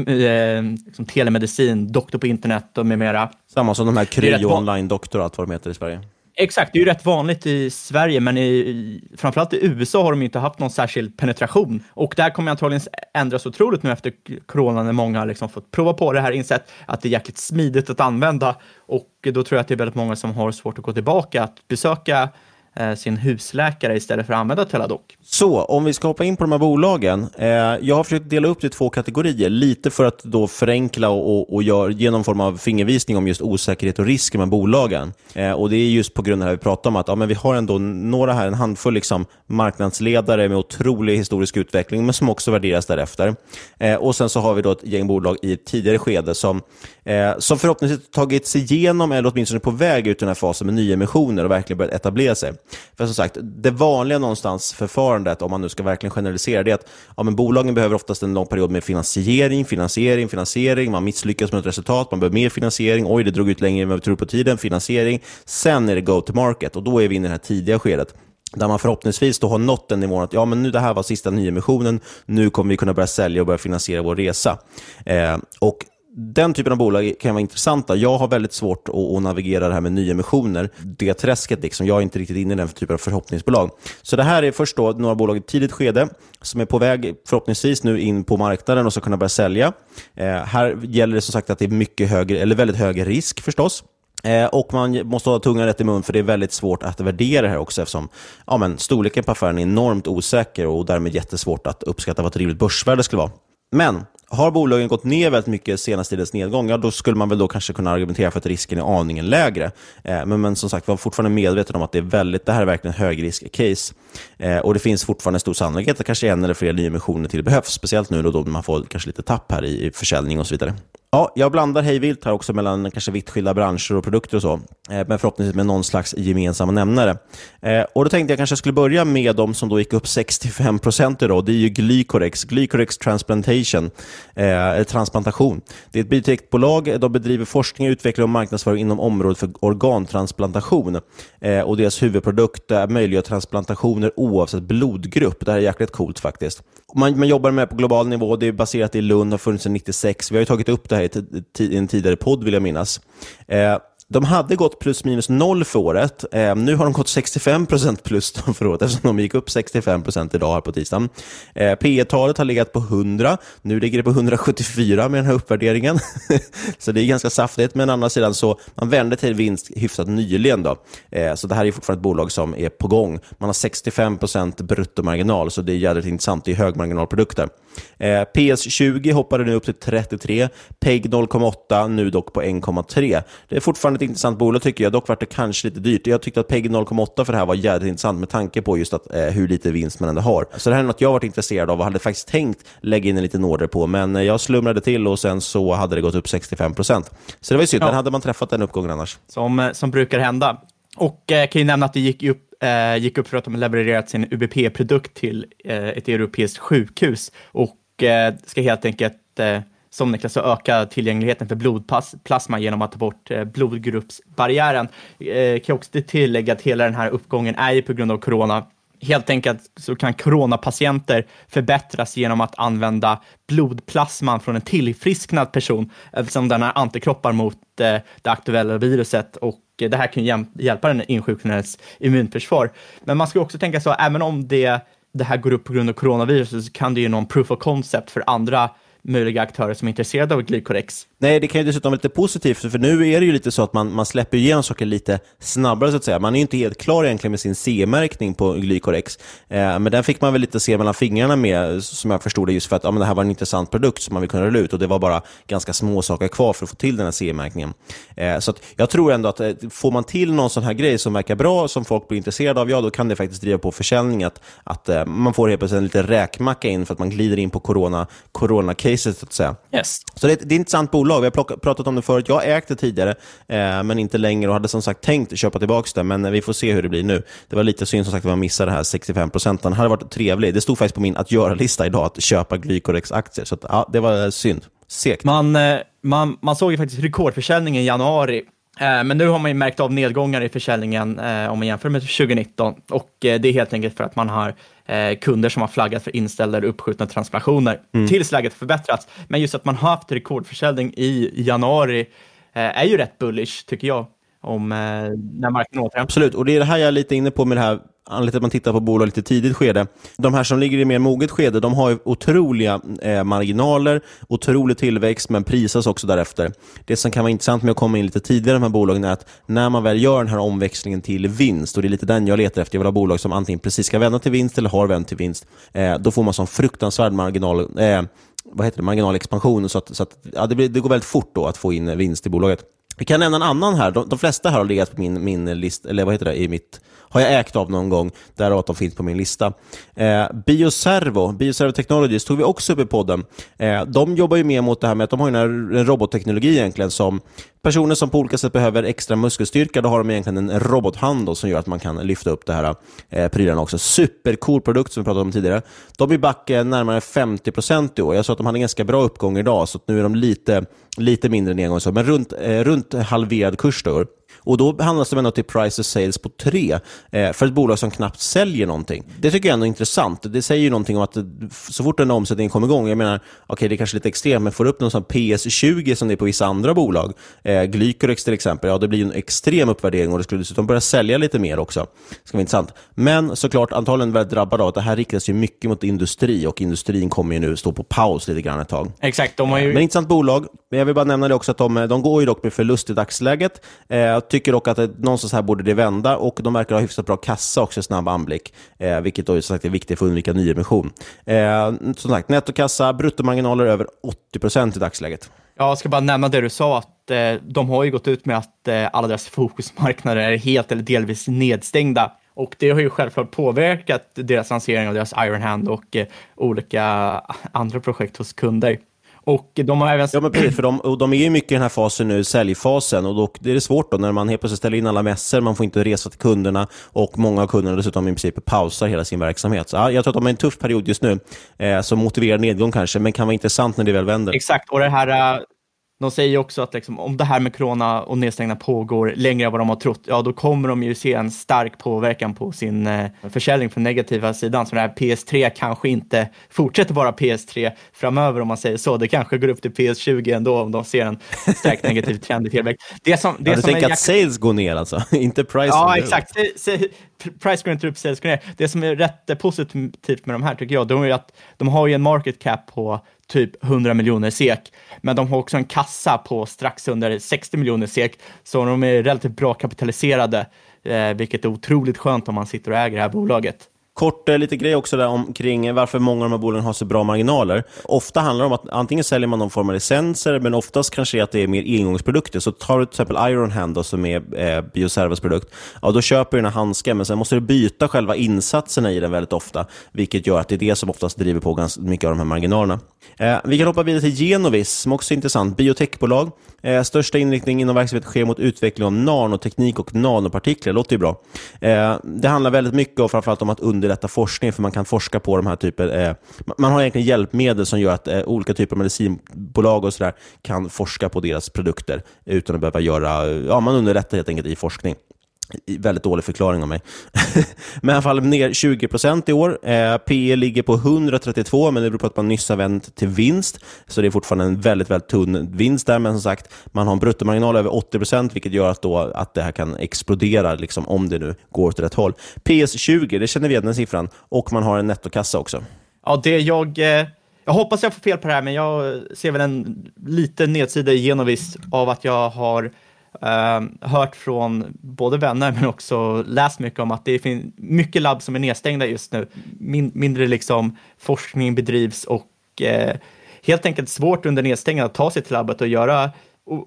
eh, liksom telemedicin, doktor på internet och med mera. Samma som de här Kry online doktor och allt vad de heter i Sverige. Exakt, det är ju rätt vanligt i Sverige, men i, framförallt i USA har de inte haft någon särskild penetration. Och det här kommer antagligen ändras otroligt nu efter corona, när många har liksom fått prova på det här, insett att det är jäkligt smidigt att använda. Och då tror jag att det är väldigt många som har svårt att gå tillbaka, att besöka Eh, sin husläkare istället för att använda Teladoc. Så, om vi ska hoppa in på de här bolagen. Eh, jag har försökt dela upp det i två kategorier, lite för att då förenkla och, och, och gör, ge någon form av fingervisning om just osäkerhet och risk med bolagen. Eh, och Det är just på grund av det vi pratar om, att ja, men vi har ändå några här, en handfull liksom, marknadsledare med otrolig historisk utveckling, men som också värderas därefter. Eh, och Sen så har vi då ett gäng bolag i ett tidigare skede som, eh, som förhoppningsvis tagit sig igenom, eller åtminstone är på väg ut i den här fasen med nyemissioner och verkligen börjat etablera sig. För som sagt, det vanliga någonstans förfarandet, om man nu ska verkligen generalisera, det är att ja, men bolagen behöver oftast en lång period med finansiering, finansiering, finansiering. Man misslyckas med ett resultat, man behöver mer finansiering. Oj, det drog ut längre än vad vi tror på tiden. Finansiering. Sen är det go to market och då är vi inne i det här tidiga skedet där man förhoppningsvis då har nått den nivån att ja, men nu det här var sista nyemissionen, nu kommer vi kunna börja sälja och börja finansiera vår resa. Eh, och den typen av bolag kan vara intressanta. Jag har väldigt svårt att, att navigera det här med nyemissioner. Det träsket, liksom. jag är inte riktigt inne i den typen av förhoppningsbolag. Så det här är först då några bolag i tidigt skede som är på väg förhoppningsvis nu in på marknaden och ska kunna börja sälja. Eh, här gäller det som sagt att det är mycket högre, eller väldigt hög risk förstås. Eh, och man måste ha tungan rätt i mun för det är väldigt svårt att värdera det här också eftersom ja, men, storleken på affären är enormt osäker och därmed jättesvårt att uppskatta vad ett rimligt börsvärde skulle vara. Men har bolagen gått ner väldigt mycket senaste tidens nedgång, ja, då skulle man väl då kanske kunna argumentera för att risken är aningen lägre. Eh, men, men som sagt, var fortfarande medveten om att det, är väldigt, det här är verkligen högrisk-case. Eh, och det finns fortfarande stor sannolikhet att kanske en eller fler nyemissioner till behövs, speciellt nu då, då man får kanske lite tapp här i, i försäljning och så vidare. Ja, jag blandar hejvilt här också mellan kanske vitt skilda branscher och produkter och så, eh, men förhoppningsvis med någon slags gemensamma nämnare. Eh, och Då tänkte jag kanske skulle börja med de som då gick upp 65 procent idag. Det är ju Glycorex, Glycorex Transplantation, eh, transplantation. Det är ett biotechbolag. De bedriver forskning, utveckling och marknadsföring inom området för organtransplantation. Eh, och deras huvudprodukt möjliggör transplantationer oavsett blodgrupp. Det här är jäkligt coolt faktiskt. Man, man jobbar med det på global nivå. Det är baserat i Lund, har funnits sedan 96. Vi har tagit upp det här i en tidigare podd, vill jag minnas. Eh, de hade gått plus minus noll för året. Eh, nu har de gått 65 procent plus för året eftersom de gick upp 65 procent idag här på tisdagen. Eh, P talet har legat på 100. Nu ligger det på 174 med den här uppvärderingen. så det är ganska saftigt, men å andra sidan så man vände till vinst hyfsat nyligen. Då. Eh, så det här är fortfarande ett bolag som är på gång. Man har 65 procent bruttomarginal, så det är jävligt intressant. Det är högmarginalprodukter. Eh, PS20 hoppade nu upp till 33, PEG 0,8, nu dock på 1,3. Det är fortfarande ett intressant bolag tycker jag, dock vart det kanske lite dyrt. Jag tyckte att PEG 0,8 för det här var jävligt intressant med tanke på just att, eh, hur lite vinst man ändå har. Så det här är något jag varit intresserad av och hade faktiskt tänkt lägga in en liten order på, men eh, jag slumrade till och sen så hade det gått upp 65 procent. Så det var ju synd, ja. den hade man träffat den uppgången annars. Som, eh, som brukar hända. Och eh, kan ju nämna att det gick upp eh, gick upp för att de levererat sin UBP-produkt till eh, ett europeiskt sjukhus och eh, ska helt enkelt eh, som Niklas sa, öka tillgängligheten för blodplasma genom att ta bort eh, blodgruppsbarriären. Eh, kan också tillägga att hela den här uppgången är ju på grund av corona. Helt enkelt så kan coronapatienter förbättras genom att använda blodplasman från en tillfrisknad person eftersom den har antikroppar mot eh, det aktuella viruset och Eh, det här kan hjälpa den insjuknades immunförsvar. Men man ska också tänka så, även om det, det här går upp på grund av coronaviruset så kan det ju någon proof of concept för andra möjliga aktörer som är intresserade av Glycorex. Nej, det kan ju dessutom vara lite positivt, för nu är det ju lite så att man, man släpper igenom saker lite snabbare, så att säga. Man är ju inte helt klar egentligen med sin CE-märkning på Glycorex, eh, men den fick man väl lite se mellan fingrarna med, som jag förstod det, just för att ja, men det här var en intressant produkt som man vill kunna rulla ut, och det var bara ganska små saker kvar för att få till den här CE-märkningen. Eh, så jag tror ändå att eh, får man till någon sån här grej som verkar bra, som folk blir intresserade av, ja, då kan det faktiskt driva på försäljning, att, att eh, man får helt plötsligt en liten räkmacka in för att man glider in på corona, corona-caset, så att säga. Yes. Så det, är ett- det är ett intressant bolag. Vi har plockat, pratat om det förut. Jag det tidigare, eh, men inte längre och hade som sagt tänkt köpa tillbaka det, men vi får se hur det blir nu. Det var lite synd som sagt att man missade det här 65 procenten. Det hade varit trevligt. Det stod faktiskt på min att göra-lista idag att köpa Glycorex-aktier, så att, ja, det var synd. Segt. Man, eh, man, man såg ju faktiskt rekordförsäljning i januari, men nu har man ju märkt av nedgångar i försäljningen eh, om man jämför med 2019 och eh, det är helt enkelt för att man har eh, kunder som har flaggat för inställda eller uppskjutna transplantationer Mm. tills läget förbättrats. Men just att man har haft rekordförsäljning i januari eh, är ju rätt bullish, tycker jag, om eh, när marknaden återhämtar Absolut, och det är det här jag är lite inne på med det här anledningen till att man tittar på bolag lite tidigt skede. De här som ligger i mer moget skede, de har ju otroliga eh, marginaler, otrolig tillväxt, men prisas också därefter. Det som kan vara intressant med att komma in lite tidigare i de här bolagen är att när man väl gör den här omväxlingen till vinst, och det är lite den jag letar efter, jag vill ha bolag som antingen precis ska vända till vinst eller har vänt till vinst, eh, då får man sån fruktansvärd marginal, eh, vad heter det, marginalexpansion, så att, så att ja, det, blir, det går väldigt fort då att få in vinst i bolaget. Vi kan nämna en annan här. De, de flesta här har legat på min, min list, eller vad heter det, i mitt, har jag ägt av någon gång, därav att de finns på min lista. Eh, Bioservo, Bioservo Technologies, tog vi också upp i podden. Eh, de jobbar ju mer mot det här med att de har den här, en robotteknologi egentligen som personer som på olika sätt behöver extra muskelstyrka, då har de egentligen en robothand då, som gör att man kan lyfta upp det här eh, prylarna också. Supercool produkt som vi pratade om tidigare. De är back eh, närmare 50% i år. Jag sa att de hade en ganska bra uppgång idag, så att nu är de lite, lite mindre nedgång, så, men runt, eh, runt halverad kurs då. Och då handlas det ändå till price to sales på 3 eh, för ett bolag som knappt säljer någonting. Det tycker jag ändå är intressant. Det säger ju någonting om att så fort den omsättningen kommer igång, jag menar, okej det är kanske lite extremt, men får upp någon sån PS20 som det är på vissa andra bolag, eh, Glycorex till exempel, ja det blir ju en extrem uppvärdering och det skulle dessutom börja sälja lite mer också. Det ska vara intressant. Men såklart antagligen väldigt drabbad av att det här riktas ju mycket mot industri och industrin kommer ju nu stå på paus lite grann ett tag. Exakt, de har ju... Men intressant bolag. Men jag vill bara nämna det också att de, de går ju dock med förlust i dagsläget. Eh, tycker dock att någonstans här borde det vända och de verkar ha hyfsat bra kassa också i snabb anblick, eh, vilket då som sagt är viktigt för att undvika nyemission. Eh, som sagt, nettokassa, bruttomarginaler över 80% i dagsläget. Ja, jag ska bara nämna det du sa, att eh, de har ju gått ut med att eh, alla deras fokusmarknader är helt eller delvis nedstängda. Och det har ju självklart påverkat deras lansering av deras Iron Hand och eh, olika andra projekt hos kunder. Och de har även... Ja, men precis, för de, och de är ju mycket i den här fasen nu, säljfasen, och då det är det svårt då när man helt plötsligt ställer in alla mässor, man får inte resa till kunderna och många av kunderna dessutom i princip pausar hela sin verksamhet. Så, ja, jag tror att de är en tuff period just nu, eh, som motiverar nedgång kanske, men kan vara intressant när det väl vänder. Exakt, och det här, eh, de säger också att liksom, om det här med corona och nedstängda pågår längre än vad de har trott, ja då kommer de ju se en stark påverkan på sin eh, försäljning från negativa sidan. Så det här PS3 kanske inte fortsätter vara PS3 framöver om man säger så. Det kanske går upp till PS20 ändå om de ser en stark negativ trend i tillväxt. Det som, det ja, du som är tänker att jäk- sales går ner alltså, inte price Ja, exakt. Price går inte upp, sales går ner. Det som är rätt positivt med de här tycker jag, de är ju att de har ju en market cap på typ 100 miljoner SEK, men de har också en kassa på strax under 60 miljoner SEK, så de är relativt bra kapitaliserade, eh, vilket är otroligt skönt om man sitter och äger det här bolaget. Kort eh, lite grej också där omkring varför många av de här bolagen har så bra marginaler. Ofta handlar det om att antingen säljer man någon form av licenser, men oftast kanske det är att det är mer engångsprodukter. Så tar du till exempel Ironhand då, som är eh, Bioservas produkt, ja, då köper du den här handsken, men sen måste du byta själva insatserna i den väldigt ofta, vilket gör att det är det som oftast driver på ganska mycket av de här marginalerna. Eh, vi kan hoppa vidare till Genovis, som också är intressant. Biotechbolag. Eh, största inriktning inom verksamheten sker mot utveckling av nanoteknik och nanopartiklar. låter ju bra. Eh, det handlar väldigt mycket och framförallt om att underlätta forskning, för man kan forska på de här typer. Eh, man har egentligen hjälpmedel som gör att eh, olika typer av medicinbolag och sådär kan forska på deras produkter utan att behöva göra... Ja, man underlättar helt enkelt i forskning. Väldigt dålig förklaring av mig. men i alla fall ner 20% i år. Eh, PE ligger på 132, men det beror på att man nyss har vänt till vinst. Så det är fortfarande en väldigt, väldigt tunn vinst där. Men som sagt, man har en bruttomarginal över 80%, vilket gör att, då, att det här kan explodera liksom, om det nu går åt rätt håll. PS20, det känner vi igen den siffran. Och man har en nettokassa också. Ja, det jag... Eh, jag hoppas jag får fel på det här, men jag ser väl en liten nedsida i Genovis av att jag har eh, hört från både vänner men också läst mycket om att det finns mycket labb som är nedstängda just nu. Min, mindre liksom forskning bedrivs och eh, helt enkelt svårt under nedstängningen att ta sig till labbet och göra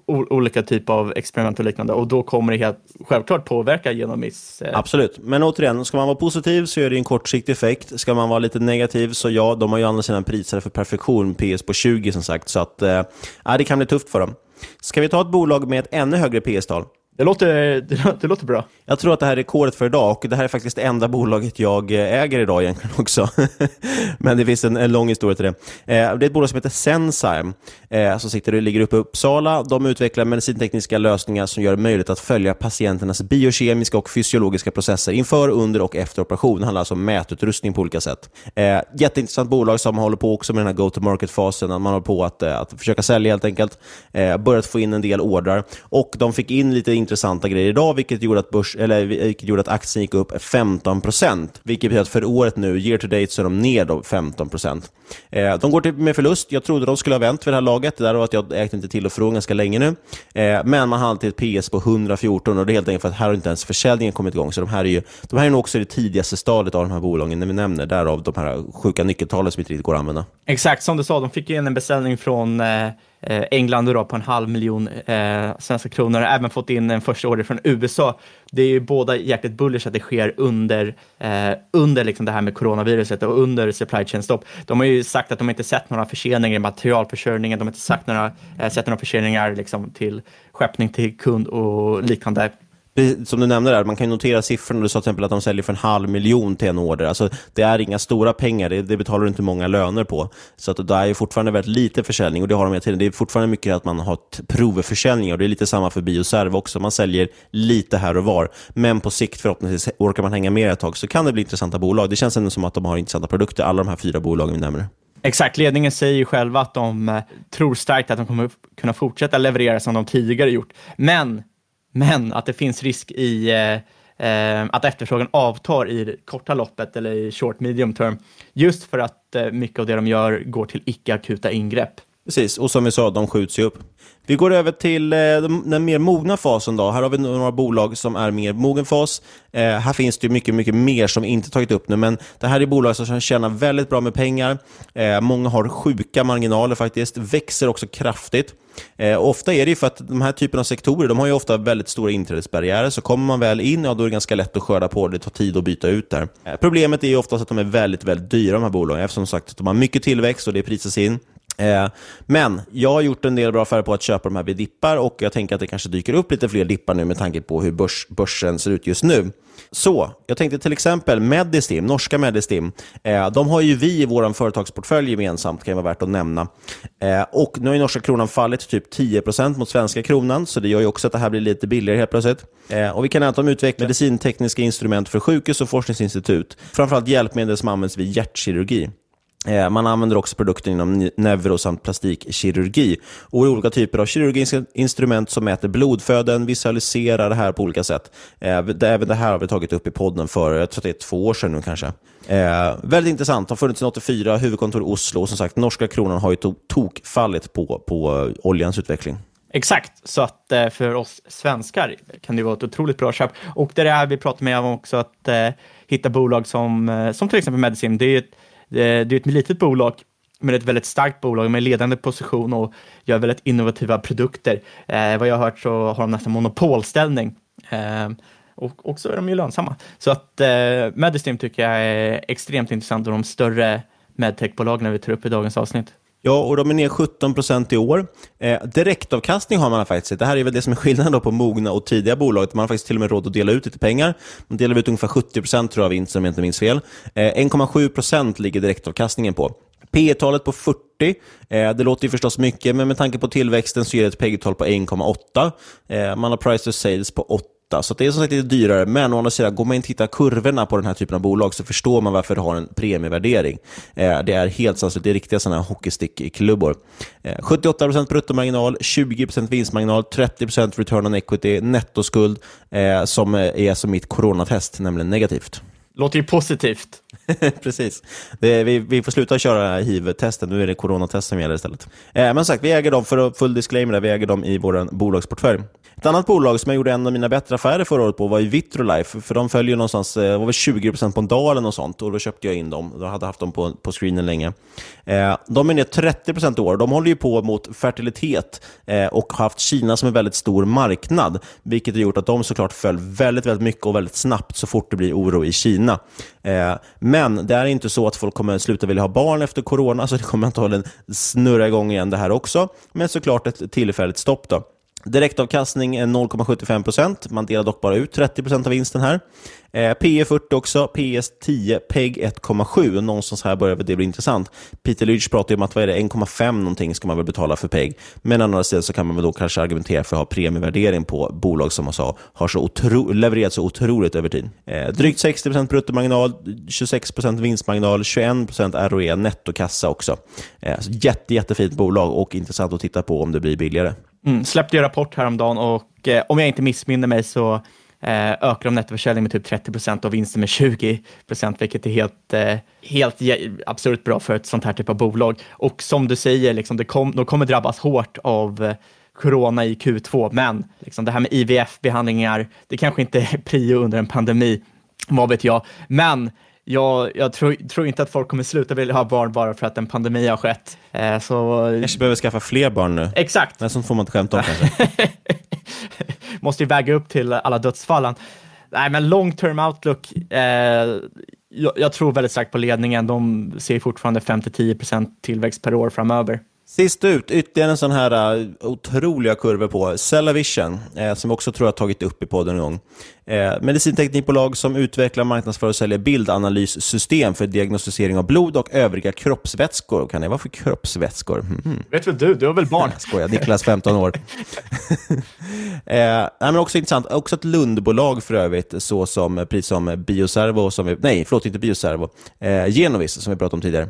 olika typer av experiment och liknande och då kommer det helt självklart påverka genom miss. Eh... Absolut, men återigen, ska man vara positiv så är det en kortsiktig effekt. Ska man vara lite negativ så ja, de har ju andra sidan priser för perfektion, PS på 20 som sagt, så att eh, det kan bli tufft för dem. Ska vi ta ett bolag med ett ännu högre PS-tal? Det låter, det, det, låter bra. Jag tror att det här är rekordet för idag och det här är faktiskt det enda bolaget jag eh, äger idag egentligen också. Men det finns en, en, lång historia till det. Eh, det är ett bolag som heter Sensime eh, som sitter och ligger uppe i Uppsala. De utvecklar medicintekniska lösningar som gör det möjligt att följa patienternas biokemiska och fysiologiska processer inför, under och efter operation. Det handlar alltså om mätutrustning på olika sätt. Eh, jätteintressant bolag som håller på också med den här go-to-market-fasen. Man håller på att, eh, att försöka sälja helt enkelt. Eh, börjat få in en del ordrar och de fick in lite intressanta grejer idag, vilket gjorde att, börs, eller, vilket gjorde att aktien gick upp 15% vilket betyder att för året nu, year to date, så är de ner då 15 eh, De går till, med förlust. Jag trodde de skulle ha vänt för det här laget. Det där var att jag ägt inte till och från ganska länge nu. Eh, men man har alltid ett PS på 114 och det är helt enkelt för att här har inte ens försäljningen kommit igång. Så de här är ju de här är nog också det tidigaste stadiet av de här bolagen när vi nämner, därav de här sjuka nyckeltalen som inte riktigt går att använda. Exakt, som du sa, de fick in en beställning från Eh, Eh, England då på en halv miljon eh, svenska kronor, har även fått in en första order från USA. Det är ju båda jäkligt bullish att det sker under, eh, under liksom det här med coronaviruset och under supply chain stopp. De har ju sagt att de inte sett några förseningar i materialförsörjningen, de har inte sagt några, eh, sett några förseningar liksom till skeppning till kund och liknande som du nämnde där, man kan notera siffrorna. Du sa till exempel att de säljer för en halv miljon till en order. Alltså, det är inga stora pengar, det, det betalar du inte många löner på. Så att det är fortfarande väldigt lite försäljning och det har de hela tiden. Det är fortfarande mycket att man har provförsäljning och det är lite samma för Bioserv också. Man säljer lite här och var, men på sikt förhoppningsvis orkar man hänga med ett tag så kan det bli intressanta bolag. Det känns ändå som att de har intressanta produkter, alla de här fyra bolagen vi nämner. Exakt, ledningen säger ju själva att de eh, tror starkt att de kommer kunna fortsätta leverera som de tidigare gjort. Men men att det finns risk i eh, eh, att efterfrågan avtar i det korta loppet eller i short medium term, just för att eh, mycket av det de gör går till icke-akuta ingrepp. Precis, och som vi sa, de skjuts ju upp. Vi går över till eh, den mer mogna fasen. Då. Här har vi några bolag som är mer mogen fas. Eh, här finns det mycket, mycket mer som vi inte tagit upp nu, men det här är bolag som tjänar väldigt bra med pengar. Eh, många har sjuka marginaler faktiskt, växer också kraftigt. Eh, ofta är det för att de här typen av sektorer de har ju ofta väldigt stora inträdesbarriärer, så kommer man väl in, ja, då är det ganska lätt att skörda på det. Tar tid att byta ut där. Eh, problemet är ju oftast att de är väldigt, väldigt dyra, de här bolagen, eftersom sagt, de har mycket tillväxt och det prisas in. Eh, men jag har gjort en del bra affärer på att köpa de här vid dippar och jag tänker att det kanske dyker upp lite fler dippar nu med tanke på hur börs, börsen ser ut just nu. Så, jag tänkte till exempel Medistim, norska Medistim. Eh, de har ju vi i vår företagsportfölj gemensamt, kan vara värt att nämna. Eh, och nu har ju norska kronan fallit typ 10% mot svenska kronan, så det gör ju också att det här blir lite billigare helt plötsligt. Eh, och vi kan de utvecklar medicintekniska instrument för sjukhus och forskningsinstitut. Framförallt hjälpmedel som används vid hjärtkirurgi. Eh, man använder också produkter inom neuro samt plastikkirurgi och olika typer av kirurgiska instrument som mäter blodföden, visualiserar det här på olika sätt. Eh, även det här har vi tagit upp i podden för, jag tror att det är två år sedan nu kanske. Eh, väldigt intressant, har funnits sedan 84, huvudkontor i Oslo och som sagt norska kronan har ju to tokfallit på, på eh, oljans utveckling. Exakt, så att för oss svenskar kan det vara ett otroligt bra köp. Och det är det här vi pratar med om också, att eh, hitta bolag som, som till exempel Medicin. Det är ett Eh, det är ett litet bolag, men ett väldigt starkt bolag med ledande position och gör väldigt innovativa produkter. Eh, vad jag har hört så har de nästan monopolställning. Eh, och också är de ju lönsamma. Så att eh, Medistim tycker jag är extremt intressant och de större medtechbolagen vi tar upp i dagens avsnitt. Ja, och de är ner 17 procent i år. Eh, direktavkastning har man faktiskt. Det här är väl det som är skillnaden på mogna och tidiga bolag. Man har faktiskt till och med råd att dela ut lite pengar. Man delar ut ungefär 70 procent tror jag, vinst, om jag inte minns fel. Eh, 1,7 procent ligger direktavkastningen på. P talet på 40. Eh, det låter ju förstås mycket, men med tanke på tillväxten så ger det ett PEG-tal på 1,8. Eh, man har price to sales på 8 så det är som sagt lite dyrare, men å andra sidan, går man in och tittar kurvorna på den här typen av bolag så förstår man varför det har en premievärdering. Eh, det är helt sanslöst, det är riktiga sådana hockeystickklubbor. Eh, 78% bruttomarginal, 20% vinstmarginal, 30% return on equity, nettoskuld, eh, som är som mitt coronatest, nämligen negativt. Låter ju positivt. Precis. Det, vi, vi får sluta köra hiv-testen, nu är det coronatest som gäller istället. Eh, men sagt, vi äger dem, för full disclaimer, vi äger dem i vår bolagsportfölj. Ett annat bolag som jag gjorde en av mina bättre affärer förra året på var i Vitrolife, för de följer någonstans, eh, var väl 20% på en dag eller något sånt, och då köpte jag in dem. Jag hade haft dem på, på screenen länge. Eh, de är ner 30% i år. De håller ju på mot fertilitet eh, och har haft Kina som en väldigt stor marknad, vilket har gjort att de såklart föll väldigt, väldigt mycket och väldigt snabbt så fort det blir oro i Kina. Eh, men det är inte så att folk kommer sluta vilja ha barn efter corona, så det kommer antagligen snurra igång igen det här också. Men såklart ett tillfälligt stopp. då. Direktavkastning är 0,75 Man delar dock bara ut 30% av vinsten här. Eh, P 40 också, PS 10, PEG 1,7. Någonstans här börjar det bli intressant. Peter Lynch pratar ju om att vad är det, 1,5 någonting ska man väl betala för PEG. Men å andra sidan så kan man väl då kanske argumentera för att ha premievärdering på bolag som man sa har så otro, levererat så otroligt över tid. Eh, drygt 60% bruttomarginal, 26% vinstmarginal, 21% ROE, nettokassa också. Eh, jätte, jättefint bolag och intressant att titta på om det blir billigare. Mm, släppte ju rapport häromdagen och eh, om jag inte missminner mig så eh, ökar de nettoförsäljningen med typ 30 procent och vinsten med 20 procent, vilket är helt, eh, helt absurt bra för ett sånt här typ av bolag. Och som du säger, liksom, det kom, de kommer drabbas hårt av eh, corona i Q2, men liksom, det här med IVF-behandlingar, det kanske inte är prio under en pandemi, vad vet jag. Men jag, jag tror, tror, inte att folk kommer sluta vilja ha barn bara för att en pandemi har skett. Eh, så... kanske behöver skaffa fler barn nu. Exakt. Men sånt får man inte skämta om kanske. Måste ju väga upp till alla dödsfallen. Nej, men long term outlook. Eh, jag, jag, tror väldigt starkt på ledningen. De ser fortfarande 5-10% tillväxt per år framöver. Sist ut, ytterligare en sån här uh, otroliga kurvor på Cellavision, eh, som också tror jag tagit upp i podden en gång. Eh, medicinteknikbolag som utvecklar, marknadsför och säljer bildanalyssystem för diagnostisering av blod och övriga kroppsvätskor. Kan det vara för kroppsvätskor? Mm. Vet väl du, du har väl barn? Jag skojar, Niklas 15 år. eh, men också intressant, också ett Lundbolag för övrigt, så som, precis som Bioservo, som vi, nej förlåt inte Bioservo, eh, Genovis som vi pratade om tidigare.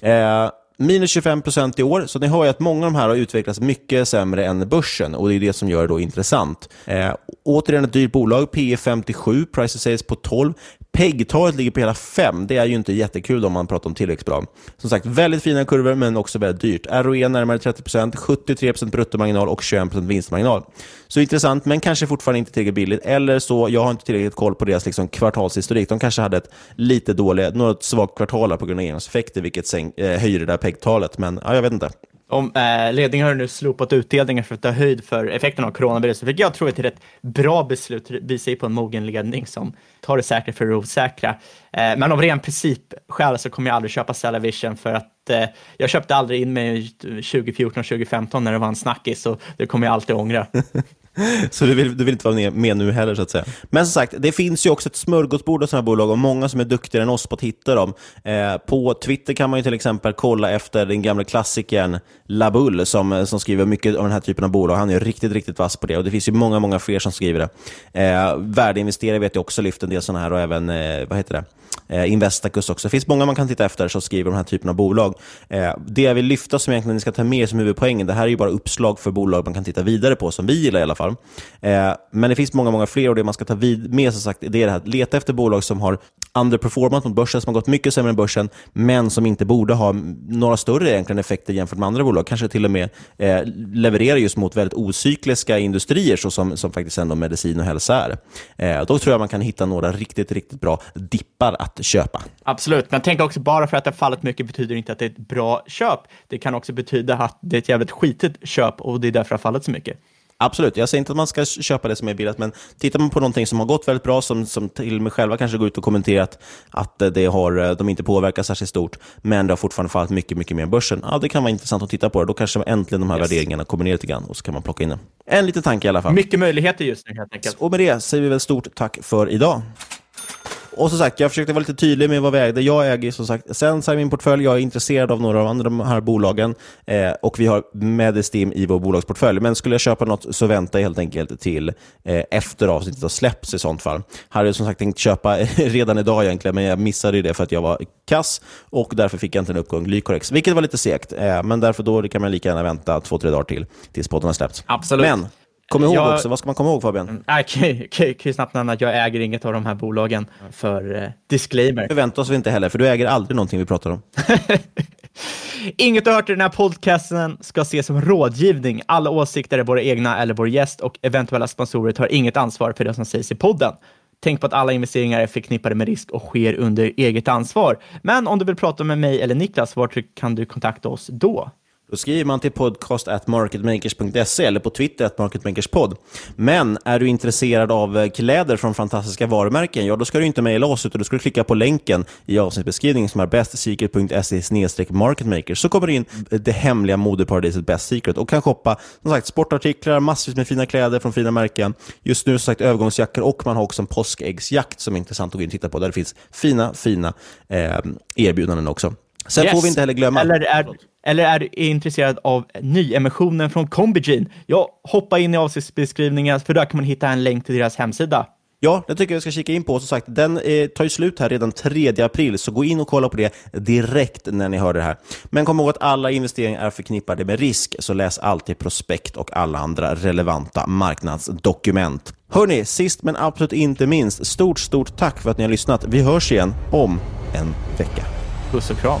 Eh, minus 25 procent i år, så ni hör ju att många av de här har utvecklats mycket sämre än börsen och det är det som gör det då intressant. Eh, återigen ett dyrt bolag, P 57, price sales på 12. PEG-talet ligger på hela 5. Det är ju inte jättekul om man pratar om tillväxtbolag. Som sagt, väldigt fina kurvor, men också väldigt dyrt. ROE närmare 30%, 73% bruttomarginal och 21% vinstmarginal. Så intressant, men kanske fortfarande inte tillräckligt billigt. Eller så, jag har inte tillräckligt koll på deras liksom, kvartalshistorik. De kanske hade ett lite dåligt, något svagt kvartal på grund av engångseffekter, vilket sen, eh, höjer det där PEG-talet. Men ja, jag vet inte. Om, eh, ledningen har nu slopat utdelningar för att ta höjd för effekten av coronaviruset, vilket jag tror är ett rätt bra beslut, visar ju på en mogen ledning som tar det säkra för det osäkra. Eh, men av ren principskäl så kommer jag aldrig köpa Cellavision för att eh, jag köpte aldrig in mig 2014 och 2015 när det var en snackis och det kommer jag alltid ångra. Så du vill, du vill inte vara med nu heller, så att säga. Men som sagt, det finns ju också ett smörgåsbord av sådana här bolag och många som är duktigare än oss på att hitta dem. Eh, på Twitter kan man ju till exempel kolla efter den gamla klassikern Labull som, som skriver mycket om den här typen av bolag. Han är riktigt, riktigt vass på det och det finns ju många, många fler som skriver det. Eh, värdeinvesterare vet jag också lyft en del sådana här och även, eh, vad heter det? Eh, Investacus också. Det finns många man kan titta efter som skriver den här typen av bolag. Eh, det jag vill lyfta som egentligen ni ska ta med som huvudpoängen, det här är ju bara uppslag för bolag man kan titta vidare på, som vi gillar i alla fall. Eh, men det finns många, många fler och det man ska ta vid med som sagt, det är det här, leta efter bolag som har underperformat mot börsen, som har gått mycket sämre än börsen, men som inte borde ha några större egentligen effekter jämfört med andra bolag. Kanske till och med eh, levererar just mot väldigt ocykliska industrier, så som, som faktiskt ändå medicin och hälsa är. Eh, då tror jag man kan hitta några riktigt, riktigt bra dippar att köpa. Absolut, men tänk också bara för att det har fallit mycket betyder inte att det är ett bra köp. Det kan också betyda att det är ett jävligt skitigt köp och det är därför det har fallit så mycket. Absolut, jag säger inte att man ska köpa det som är billigt, men tittar man på någonting som har gått väldigt bra, som, som till och med själva kanske går ut och kommenterat att det har, de inte påverkar särskilt stort, men det har fortfarande fallit mycket, mycket mer än börsen. Ja, det kan vara intressant att titta på det. Då kanske äntligen de här yes. värderingarna kommer ner lite grann och så kan man plocka in dem. En liten tanke i alla fall. Mycket möjligheter just nu helt enkelt. Och med det säger vi väl stort tack för idag. Och som sagt, jag försökte vara lite tydlig med vad vi ägde. Jag äger som sagt Sensa i min portfölj. Jag är intresserad av några av andra de här bolagen. Eh, och vi har Medistim i vår bolagsportfölj. Men skulle jag köpa något så vänta helt enkelt till eh, efter avsnittet har släppts i sånt fall. Hade som sagt tänkt köpa redan idag egentligen, men jag missade det för att jag var kass och därför fick jag inte en uppgång Lycorex, vilket var lite segt. Eh, men därför då kan man lika gärna vänta två, tre dagar till tills podden har släppts. Absolut. Men Kom ihåg Jag- också, vad ska man komma ihåg Fabian? Jag kan, kan, kan ju snabbt nämna att jag äger inget av de här bolagen för eh, disclaimer. Förväntar oss vi inte heller, för du äger aldrig någonting vi pratar om. Inget du hört i den här podcasten ska ses som rådgivning. Alla åsikter är våra egna eller vår gäst och eventuella sponsorer tar inget ansvar för det som sägs i podden. Tänk på att alla investeringar är förknippade med risk och sker under eget ansvar. Men om du vill prata med mig eller Niklas, vart kan du kontakta oss då? Då skriver man till podcast at marketmakers.se eller på Twitter at marketmakerspod. Men är du intresserad av eh, kläder från fantastiska varumärken, ja då ska du inte mejla oss utan du ska klicka på länken i avsnittsbeskrivningen som är bestsecret.se marketmakers så kommer du in eh, det hemliga modeparadiset Best Secret och kan shoppa som sagt sportartiklar, massvis med fina kläder från fina märken. Just nu som sagt övergångsjackor och man har också en påskäggsjakt som är intressant att gå in och titta på där det finns fina, fina eh, erbjudanden också. Sen Yes. får vi inte heller glömma... Eller är, eller är du intresserad av nyemissionen från Combigene? Ja, hoppa in i avsnittsbeskrivningen för där kan man hitta en länk till deras hemsida. Ja, det tycker jag vi ska kika in på. Som sagt, den eh, tar ju slut här redan 3 april, så gå in och kolla på det direkt när ni hör det här. Men kom ihåg att alla investeringar är förknippade med risk, så läs alltid prospekt och alla andra relevanta marknadsdokument. Hörni, sist men absolut inte minst, stort, stort tack för att ni har lyssnat. Vi hörs igen om en vecka. Puss och kram.